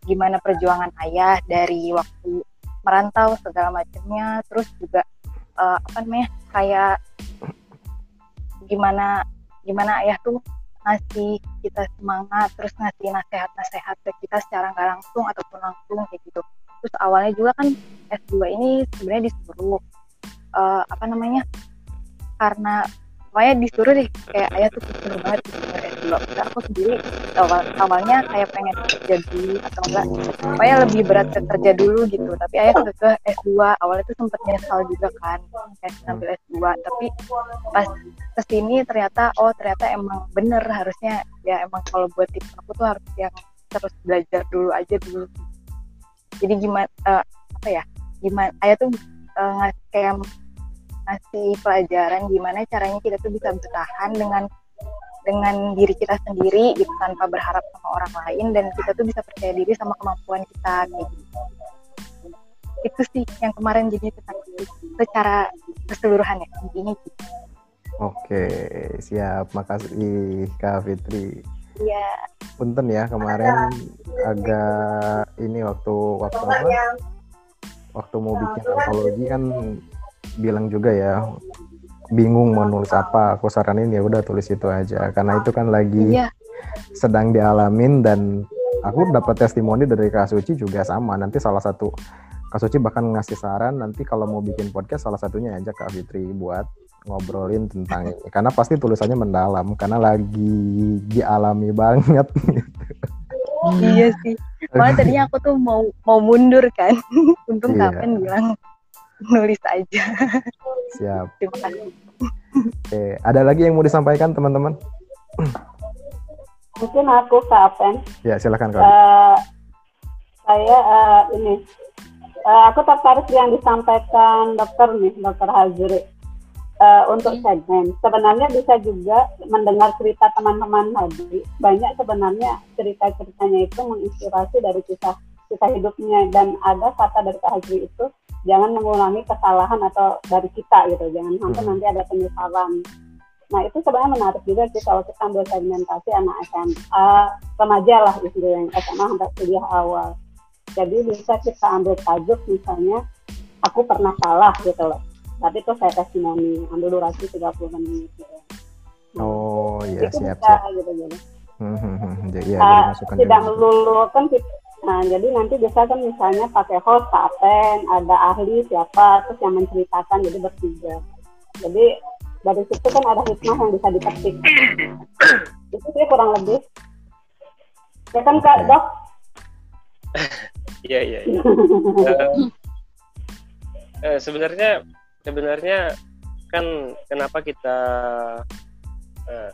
Speaker 11: gimana perjuangan ayah dari waktu merantau segala macamnya. Terus juga eh, apa namanya kayak gimana gimana ayah tuh ngasih kita semangat terus ngasih nasihat-nasihat ke kita secara nggak langsung ataupun langsung kayak gitu. Terus awalnya juga kan S2 ini sebenarnya disuruh eh, apa namanya karena pokoknya disuruh deh kayak ayah tuh disuruh banget ke S2 Udah aku sendiri awal, awalnya kayak pengen dulu atau enggak pokoknya lebih berat ke kerja dulu gitu. Tapi ayah ke, ke S2 awalnya tuh sempet nyesal juga kan kayak ngambil S2 tapi pas ke sini ternyata oh ternyata emang bener harusnya ya emang kalau buat tips aku tuh harus yang terus belajar dulu aja dulu. Jadi gimana eh, apa ya gimana ayah tuh ngasih kayak ngasih pelajaran gimana caranya kita tuh bisa bertahan dengan dengan diri kita sendiri gitu tanpa berharap sama orang lain dan kita tuh bisa percaya diri sama kemampuan kita kayak gitu. itu sih yang kemarin jadi tentang secara keseluruhan ya intinya gitu
Speaker 4: Oke, siap. Makasih Kak Fitri.
Speaker 11: Iya.
Speaker 4: Punten ya kemarin agak ini waktu waktu apa? Waktu mau bikin antologi kan bilang juga ya bingung mau nulis apa. Aku saranin ya udah tulis itu aja karena itu kan lagi
Speaker 11: Iya.
Speaker 4: sedang dialamin dan aku dapat testimoni dari Kak Suci juga sama. Nanti salah satu Kak Suci bahkan ngasih saran nanti kalau mau bikin podcast salah satunya aja Kak Fitri buat ngobrolin tentang ini karena pasti tulisannya mendalam karena lagi dialami banget
Speaker 11: iya sih malah tadinya aku tuh mau mau mundur kan untung
Speaker 4: Iya.
Speaker 11: kapan bilang nulis aja.
Speaker 4: Siap.
Speaker 11: Terima kasih.
Speaker 4: Oke ada lagi yang mau disampaikan teman-teman?
Speaker 5: Mungkin aku Kapen.
Speaker 4: ya silakan Kak
Speaker 5: Eh, saya eh, ini. Eh, aku tertarik yang disampaikan dokter nih, dokter Hazri. Eh, untuk segmen. Sebenarnya bisa juga mendengar cerita teman-teman tadi. Banyak sebenarnya cerita-ceritanya itu menginspirasi dari kisah kisah hidupnya. Dan ada kata dari Kak Hazri itu jangan mengulangi kesalahan atau dari kita gitu. Jangan sampai
Speaker 4: Hmm.
Speaker 5: nanti ada penyesalan. Nah itu sebenarnya menarik juga sih kalau kita ambil segmentasi anak SMA remaja lah istilahnya SMA sampai kuliah awal. Jadi bisa kita ambil tajuk misalnya aku pernah salah gitu loh. Tapi itu saya testimoni ambil durasi 30 menit gitu.
Speaker 4: oh iya siap siap.
Speaker 5: gitu jadi
Speaker 4: Hmm, hmm, hmm. jadi ya masukan
Speaker 5: tidak melulu kan kita- nah jadi nanti bisa kan misalnya pakai host Kapen ada ahli siapa terus yang menceritakan jadi bertiga jadi dari situ kan ada hikmah yang bisa dipetik itu sih kurang lebih ya kan kak dok
Speaker 7: Iya iya. iya. Eh, eh, sebenarnya sebenarnya kan kenapa kita eh,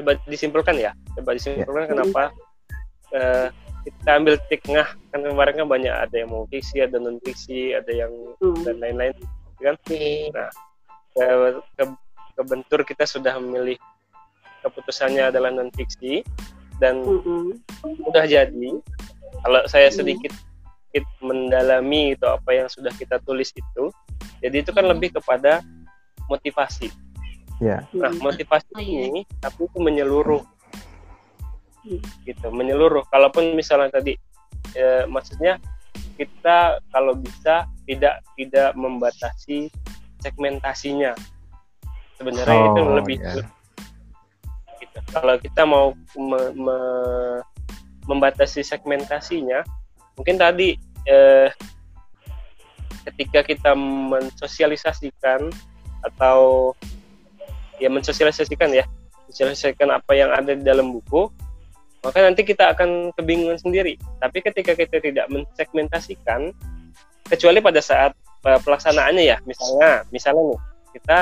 Speaker 7: coba disimpulkan ya, coba disimpulkan kenapa eh, kita ambil tengah kan kemarin kan banyak ada yang mau fiksi, ada non fiksi, ada yang
Speaker 5: Hmm.
Speaker 7: dan lain-lain kan. Nah, ke, ke- kebentur kita sudah memilih keputusannya adalah non fiksi dan
Speaker 5: Mm-mm.
Speaker 7: udah jadi kalau saya
Speaker 5: Hmm.
Speaker 7: sedikit, sedikit mendalami itu apa yang sudah kita tulis itu jadi itu kan lebih kepada motivasi
Speaker 4: ya
Speaker 7: nah
Speaker 5: Hmm.
Speaker 7: motivasi
Speaker 8: Oh, iya.
Speaker 7: ini tapi itu menyeluruh
Speaker 5: Hmm.
Speaker 7: gitu menyeluruh kalaupun misalnya tadi eh, maksudnya kita kalau bisa tidak tidak membatasi segmentasinya sebenarnya itu
Speaker 4: Oh,
Speaker 7: lebih
Speaker 4: iya.
Speaker 7: gitu. kalau kita mau me- me- membatasi segmentasinya mungkin tadi eh, ketika kita mensosialisasikan atau ya mensosialisasikan ya mensosialisasikan apa yang ada di dalam buku maka nanti kita akan kebingungan sendiri tapi ketika kita tidak mensegmentasikan kecuali pada saat eh, pelaksanaannya ya misalnya misalnya nih kita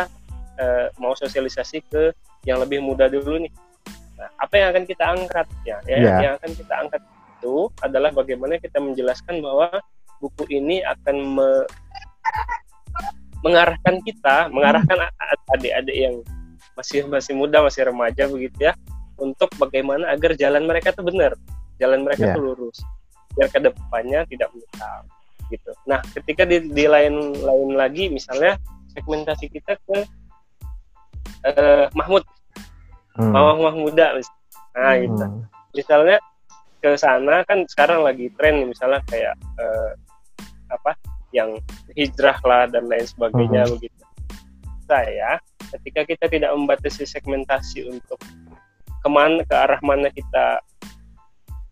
Speaker 7: eh, mau sosialisasi ke yang lebih muda dulu nih. Nah, apa yang akan kita angkat ya? ya
Speaker 4: Yeah.
Speaker 7: Yang akan kita angkat itu adalah bagaimana kita menjelaskan bahwa buku ini akan me- mengarahkan kita, mengarahkan a- adik-adik yang masih masih muda, masih remaja begitu ya, untuk bagaimana agar jalan mereka itu benar, jalan mereka
Speaker 4: Yeah.
Speaker 7: itu lurus, biar ke depannya tidak menyesal gitu. Nah, ketika di, di lain lain lagi, misalnya segmentasi kita ke eh, Mahmud,
Speaker 4: Hmm.
Speaker 7: Mama muda, mis- nah gitu.
Speaker 4: Hmm.
Speaker 7: Misalnya ke sana kan sekarang lagi tren misalnya kayak eh, apa yang hijrah lah dan lain sebagainya
Speaker 4: Mhm.
Speaker 7: begitu. Saya ketika kita tidak membatasi segmentasi untuk ke mana ke arah mana kita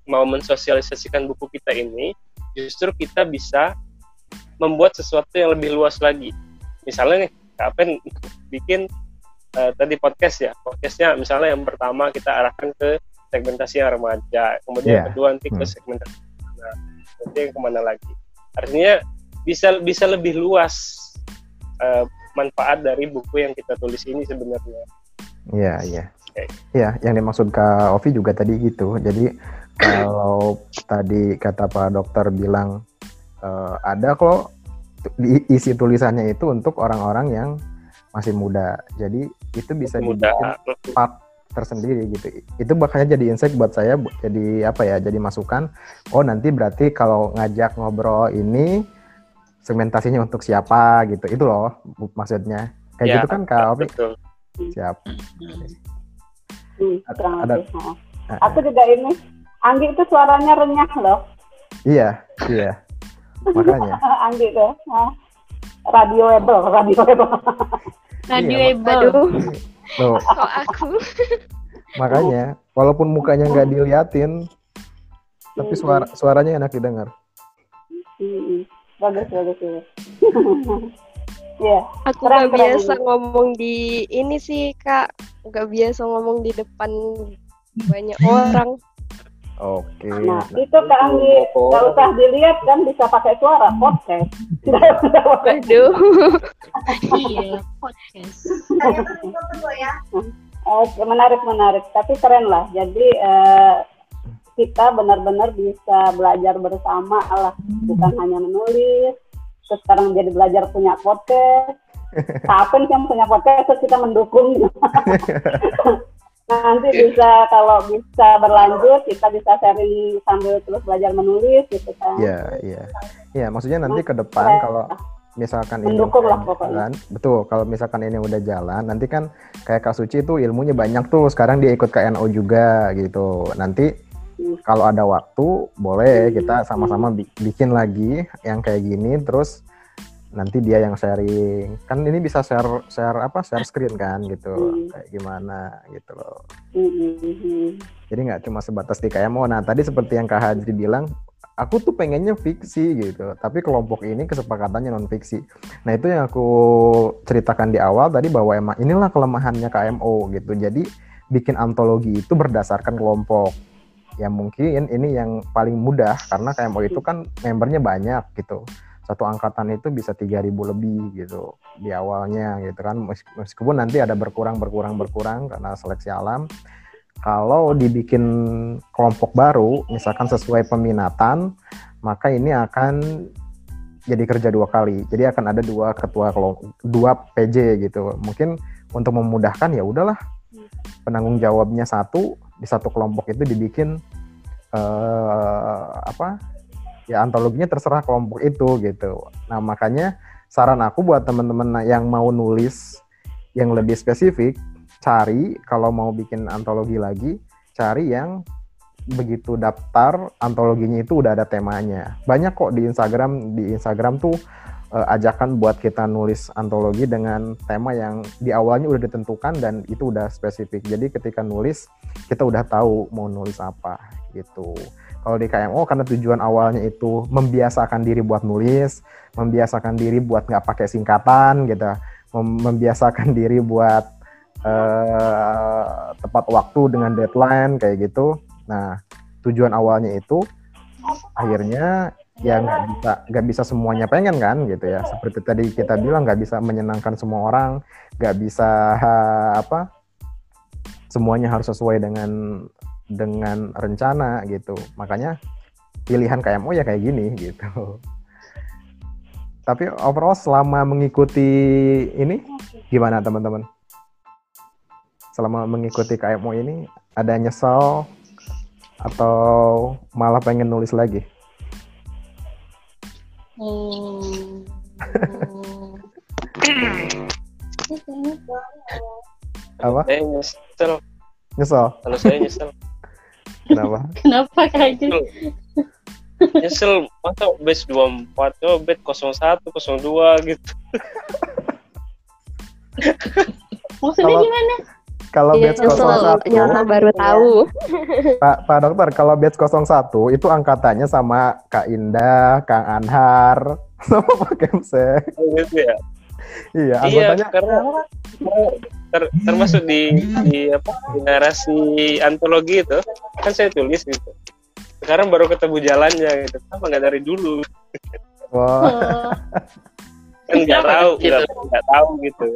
Speaker 7: mau mensosialisasikan buku kita ini, justru kita bisa membuat sesuatu yang lebih luas lagi. Misalnya nih, Kak Apen bikin eh, tadi podcast ya, podcastnya misalnya yang pertama kita arahkan ke segmentasi yang remaja, kemudian yang
Speaker 4: Iya.
Speaker 7: kedua nanti ke
Speaker 4: Hmm.
Speaker 7: segmentasi mana, nanti yang ke mana lagi. Artinya bisa bisa lebih luas eh, manfaat dari buku yang kita tulis ini sebenarnya.
Speaker 4: Iya, iya.
Speaker 7: Oke.
Speaker 4: Iya, yang dimaksud Kak Ovi juga tadi gitu. Jadi kalau tadi kata Pak Dokter bilang eh, ada kok isi tulisannya itu untuk orang-orang yang masih muda. Jadi itu bisa
Speaker 7: Muda.
Speaker 4: dibikin part tersendiri gitu. Itu makanya jadi insight buat saya jadi apa ya? Jadi masukan. Oh, nanti berarti kalau ngajak ngobrol ini segmentasinya untuk siapa gitu. Itu loh maksudnya. Kayak
Speaker 7: Ya,
Speaker 4: gitu kan Kak Ovi?
Speaker 7: Betul.
Speaker 4: Siap.
Speaker 5: Hmm,
Speaker 4: Ada-
Speaker 5: kurang
Speaker 4: ada-
Speaker 5: lebih.
Speaker 4: Nah,
Speaker 5: Aku juga ini, Anggi itu suaranya renyah loh.
Speaker 4: Iya, iya. Makanya.
Speaker 5: Anggi tuh. ha. Radioable, radioable.
Speaker 2: Radioable.
Speaker 9: Aduh,
Speaker 4: Loh,
Speaker 9: kok aku?
Speaker 4: makanya walaupun mukanya nggak diliatin, tapi suara suaranya enak didengar.
Speaker 5: Hmm, bagus, bagus, bagus. Iya.
Speaker 9: Aku
Speaker 5: Keren,
Speaker 9: nggak
Speaker 5: keren
Speaker 9: biasa
Speaker 5: ini.
Speaker 9: ngomong di ini sih kak, nggak biasa ngomong di depan banyak orang.
Speaker 4: Oke.
Speaker 5: Nah, itu Kak Anggi, nggak usah dilihat kan bisa pakai suara, podcast.
Speaker 9: Aduh,
Speaker 8: Iya, podcast.
Speaker 5: Oke, menarik menarik tapi keren lah jadi eh, kita benar-benar bisa belajar bersama lah bukan hanya menulis terus sekarang jadi belajar punya podcast kapan kan punya podcast terus kita mendukung nanti bisa kalau bisa berlanjut kita bisa sharing sambil terus belajar menulis gitu kan
Speaker 4: Iya, iya. Iya, maksudnya nanti ke depan
Speaker 5: Keren.
Speaker 4: kalau misalkan ini
Speaker 5: Mendukung
Speaker 4: udah
Speaker 5: lah pokoknya.
Speaker 4: jalan, betul. Kalau misalkan ini udah jalan, nanti kan kayak Kak Suci tuh ilmunya banyak tuh. Sekarang dia ikut KNO juga gitu. Nanti. Kalau ada waktu boleh kita sama-sama bi- bikin lagi yang kayak gini terus nanti dia yang sharing. Kan ini bisa share share apa share screen kan gitu.
Speaker 5: Hmm.
Speaker 4: kayak gimana gitu loh.
Speaker 5: Hmm, hmm, hmm.
Speaker 4: jadi nggak cuma sebatas di KMO nah tadi seperti yang Kak Hadri bilang aku tuh pengennya fiksi gitu. Tapi kelompok ini kesepakatannya non fiksi nah itu yang aku ceritakan di awal tadi bahwa emang inilah kelemahannya KMO gitu. Jadi bikin antologi itu berdasarkan kelompok ya mungkin ini yang paling mudah karena KMO itu kan membernya banyak gitu. Satu angkatan itu bisa 3000 lebih gitu di awalnya gitu kan. Mes- meskipun nanti ada berkurang berkurang berkurang karena seleksi alam. Kalau dibikin kelompok baru misalkan sesuai peminatan maka ini akan jadi kerja dua kali. Jadi akan ada dua ketua kelompok dua PJ gitu. Mungkin untuk memudahkan ya udahlah. Penanggung jawabnya satu di satu kelompok itu dibikin eh, apa ya antologinya terserah kelompok itu gitu. Nah makanya saran aku buat teman-teman yang mau nulis yang lebih spesifik cari kalau mau bikin antologi lagi cari yang begitu daftar antologinya itu udah ada temanya. Banyak kok di Instagram di Instagram tuh eh, ajakan buat kita nulis antologi dengan tema yang di awalnya udah ditentukan dan itu udah spesifik. Jadi ketika nulis kita udah tahu mau nulis apa gitu. Kalau di KMO karena tujuan awalnya itu membiasakan diri buat nulis, membiasakan diri buat nggak pakai singkatan gitu, mem- membiasakan diri buat eh, tepat waktu dengan deadline kayak gitu. Nah tujuan awalnya itu akhirnya ya nggak bisa nggak bisa semuanya pengen kan gitu ya. Seperti tadi kita bilang nggak bisa menyenangkan semua orang nggak bisa apa semuanya harus sesuai dengan dengan rencana gitu. Makanya pilihan KMO ya kayak gini gitu. Tapi overall selama mengikuti ini gimana teman-teman? Selama mengikuti KMO ini ada nyesel atau malah pengen nulis lagi
Speaker 3: Hmm.
Speaker 4: apa
Speaker 7: Saya nyesel.
Speaker 4: nyesel
Speaker 7: Kalau saya nyesel.
Speaker 4: kenapa
Speaker 3: Kenapa kayak gitu?
Speaker 7: Nyesel masa batch 24 oh batch 01, 02 gitu.
Speaker 3: Maksudnya gimana?
Speaker 4: Kalau
Speaker 9: Iya,
Speaker 4: batch
Speaker 9: nyesel,
Speaker 4: 01
Speaker 9: nyesel baru tahu.
Speaker 4: Pak, Pak Dokter, kalau batch 01 itu angkatannya sama Kak Indah, Kang Anhar, sama Pak Kemse.
Speaker 7: Oh, gitu ya.
Speaker 4: Iya,
Speaker 7: Iya, karena ter- termasuk di, di apa di narasi antologi itu kan saya tulis gitu. Sekarang baru ketemu jalannya gitu. Kenapa nggak dari dulu?
Speaker 4: wah,
Speaker 3: Oh,
Speaker 7: Kan nggak tahu,
Speaker 1: gitu?
Speaker 7: nggak nggak tahu gitu.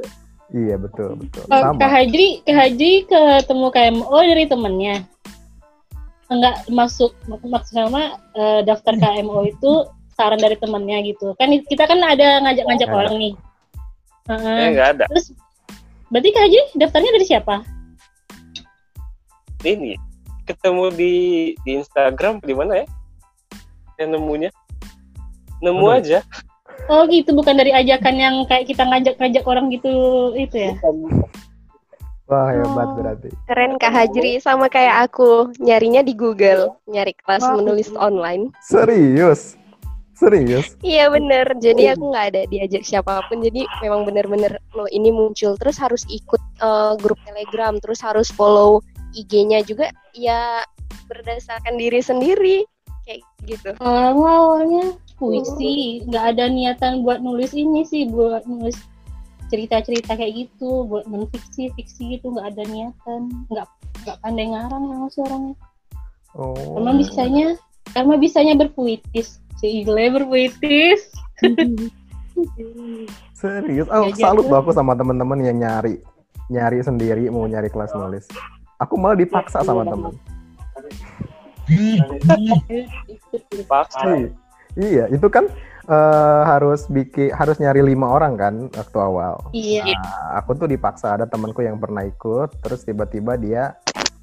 Speaker 4: Iya betul betul.
Speaker 3: Oh,
Speaker 4: Sama.
Speaker 3: Kak Hajri, Kak Hajri ketemu KMO dari temennya. Enggak masuk mak- maksud sama eh, daftar KMO itu saran dari temennya gitu. Kan kita kan ada ngajak-ngajak orang nih. Heeh.
Speaker 7: Saya nggak ada.
Speaker 3: Terus berarti Kak Hajri daftarnya dari siapa?
Speaker 7: Ini ketemu di di Instagram di mana ya? Yang nemunya? Nemu
Speaker 4: Aduh.
Speaker 7: aja.
Speaker 3: Oh gitu, bukan dari ajakan yang kayak kita ngajak-ngajak orang gitu itu ya?
Speaker 4: Wah, hebat
Speaker 3: Oh.
Speaker 4: berarti.
Speaker 9: Keren Kak Hajri sama kayak aku nyarinya di Google, nyari kelas
Speaker 3: Oh,
Speaker 9: menulis online.
Speaker 4: Serius? Serius?
Speaker 9: Iya bener, jadi aku nggak ada diajak siapa pun, jadi memang bener-bener lo ini muncul terus harus ikut eh, grup Telegram, terus harus follow IG-nya juga, ya berdasarkan diri sendiri kayak gitu.
Speaker 3: Awalnya puisi, nggak ada niatan buat nulis ini sih, buat nulis cerita-cerita kayak gitu, buat menfiksi, fiksi gitu, nggak ada niatan, nggak nggak pandai ngarang sih orangnya.
Speaker 4: Oh.
Speaker 3: Karena bisanya, karena bisanya berpuitis, si Igle berpuitis.
Speaker 4: Serius? Oh, salut loh aku sama teman-teman yang nyari nyari sendiri mau nyari kelas nulis. Aku malah dipaksa sama teman.
Speaker 7: Paksa.
Speaker 4: Iya. Itu kan eh, harus bikin harus nyari lima orang kan waktu awal.
Speaker 3: Iya.
Speaker 4: Nah, aku tuh dipaksa ada temanku yang pernah ikut, terus tiba-tiba dia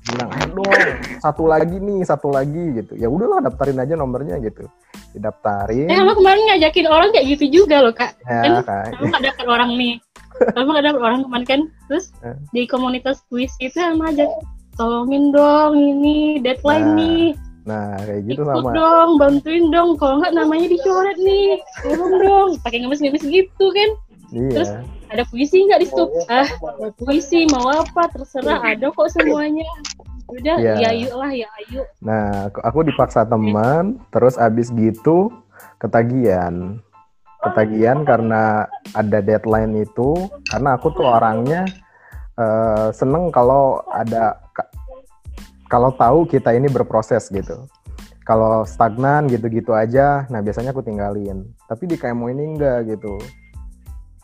Speaker 4: bilang, ayo dong, satu lagi nih, satu lagi gitu. Ya udahlah, daftarin aja nomornya gitu. Didaftarin,
Speaker 3: Eh, sama kemarin ngajakin orang kayak gitu juga loh kak.
Speaker 4: ya
Speaker 3: kan
Speaker 4: kan.
Speaker 3: Kamu nggak dapet orang nih. Kamu nggak dapet orang kemarin kan. Terus
Speaker 4: Eh.
Speaker 3: di komunitas puisi itu sama aja. Tolongin dong ini deadline
Speaker 4: Nah,
Speaker 3: nih.
Speaker 4: Nah, kayak gitu
Speaker 3: Ikut
Speaker 4: sama.
Speaker 3: dong, bantuin dong. Kalau nggak namanya dicoret nih. Tolong dong. Pakai ngemis-ngemis gitu kan. Terus
Speaker 4: Iya.
Speaker 3: ada puisi nggak di situ? Ah, mau puisi mau apa terserah ada kok semuanya. Udah,
Speaker 4: Iya.
Speaker 3: ya yuk lah, ya ayo.
Speaker 4: Nah, aku- aku dipaksa teman, terus abis gitu ketagihan. Ketagihan karena ada deadline itu, karena aku tuh orangnya eh, seneng kalau ada kalau tahu kita ini berproses gitu. Kalau stagnan gitu-gitu aja, nah biasanya aku tinggalin. Tapi di KMO ini enggak gitu.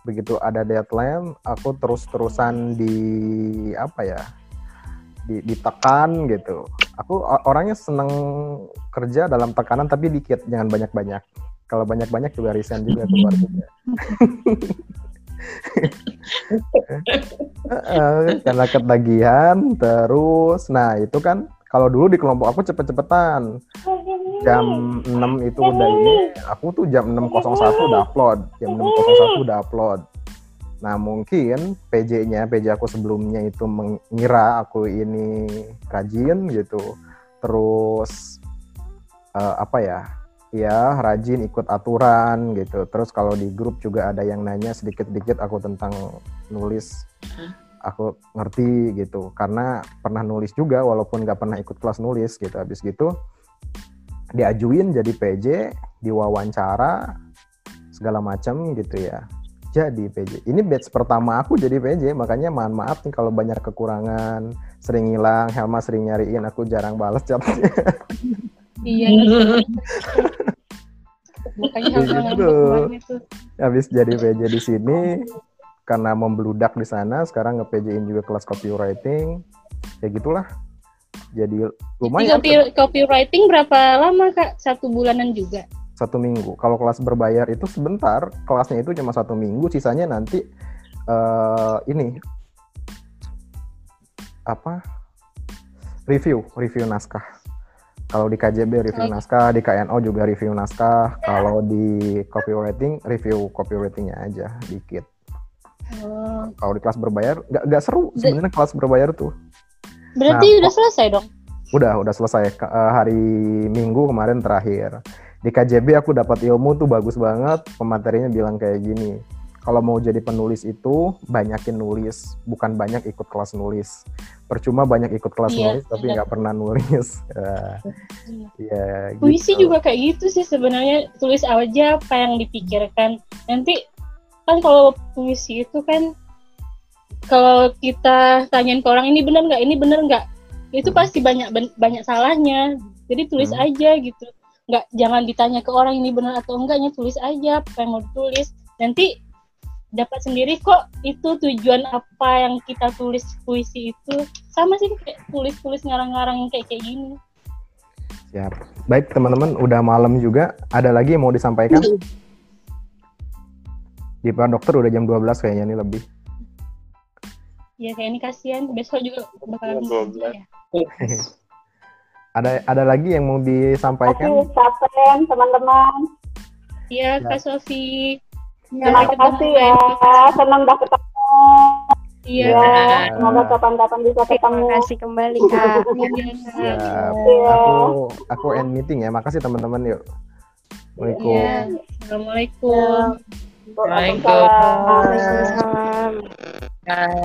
Speaker 4: Begitu ada deadline, aku terus-terusan di apa ya? di, ditekan gitu. Aku orangnya seneng kerja dalam tekanan tapi dikit, jangan banyak-banyak. Kalau banyak-banyak juga resign juga keluar juga. Karena ketagihan terus. Nah, itu kan kalau dulu di kelompok aku cepet-cepetan. Jam 6 itu udah ini, aku tuh jam 6.01 udah upload. Jam 6.01 udah upload. Nah mungkin PJ-nya, PJ aku sebelumnya itu mengira aku ini rajin gitu. Terus eh, apa ya? Ya rajin ikut aturan gitu. Terus kalau di grup juga ada yang nanya sedikit-sedikit aku tentang nulis. Aku ngerti gitu. Karena pernah nulis juga walaupun nggak pernah ikut kelas nulis gitu. Habis gitu diajuin jadi PJ, diwawancara segala macam gitu ya jadi PJ. Ini batch pertama aku jadi PJ, makanya mohon maaf nih kalau banyak kekurangan, sering hilang, Helma sering nyariin, aku jarang balas chatnya.
Speaker 3: Iya. makanya
Speaker 4: Iya
Speaker 3: hal-hal
Speaker 4: gitu. habis jadi PJ di sini karena membludak di sana sekarang nge PJ-in juga kelas copywriting. Ya gitulah. Jadi
Speaker 3: Di
Speaker 4: lumayan
Speaker 3: copy, copywriting berapa lama kak? Satu bulanan juga?
Speaker 4: Satu minggu. Kalau kelas berbayar itu sebentar. Kelasnya itu cuma satu minggu. Sisanya nanti eh ini. Apa? Review. Review naskah kalau di KJB review naskah di KNO juga review naskah. Kalau di copywriting review copywritingnya aja dikit.
Speaker 3: Oh,
Speaker 4: kalau di kelas berbayar nggak nggak seru sebenarnya kelas berbayar tuh.
Speaker 3: Berarti
Speaker 4: Nah,
Speaker 3: udah selesai dong?
Speaker 4: Udah udah selesai. Ke- eh, hari minggu kemarin terakhir. Di KJB aku dapat ilmu tuh bagus banget. Pematerinya bilang kayak gini kalau mau jadi penulis itu banyakin nulis. Bukan banyak ikut kelas nulis. Percuma banyak ikut kelas
Speaker 3: Iya,
Speaker 4: nulis tapi nggak pernah nulis. Ya.
Speaker 3: Puisi
Speaker 4: gitu.
Speaker 3: juga kayak gitu sih sebenarnya. Tulis aja apa yang dipikirkan. Nanti kan kalau puisi itu kan kalau kita tanyain ke orang ini benar nggak? Ini benar nggak? Itu pasti banyak banyak salahnya. Jadi tulis
Speaker 4: Hmm.
Speaker 3: aja gitu. Nggak jangan ditanya ke orang ini benar atau enggaknya. Tulis aja apa yang mau ditulis. Nanti dapat sendiri kok itu tujuan apa yang kita tulis puisi itu sama sih kayak tulis-tulis ngarang-ngarang yang kayak kayak gini
Speaker 4: Siap. baik teman-teman udah malam juga ada lagi yang mau disampaikan di Pak Dokter udah jam 12 kayaknya nih lebih
Speaker 3: ya kayak ini kasihan besok juga bakalan ya.
Speaker 4: ada ada lagi yang mau disampaikan
Speaker 5: Kasih capek teman-teman.
Speaker 3: Iya,
Speaker 4: Ya.
Speaker 3: Kak Sofi.
Speaker 5: Terima
Speaker 3: Sampai
Speaker 5: kasih
Speaker 3: ketemu
Speaker 5: ya.
Speaker 3: lain.
Speaker 5: Senang udah ketemu.
Speaker 3: Iya.
Speaker 5: Ya, semoga kapan-kapan bisa ketemu.
Speaker 9: Terima kasih kembali kak.
Speaker 3: Iya.
Speaker 4: Siap.
Speaker 5: Iya.
Speaker 4: Aku aku end meeting ya. Makasih teman-teman yuk. Assalamualaikum.
Speaker 3: Iya. Assalamualaikum.
Speaker 1: Waalaikumsalam.
Speaker 9: Waalaikumsalam.
Speaker 1: Nah,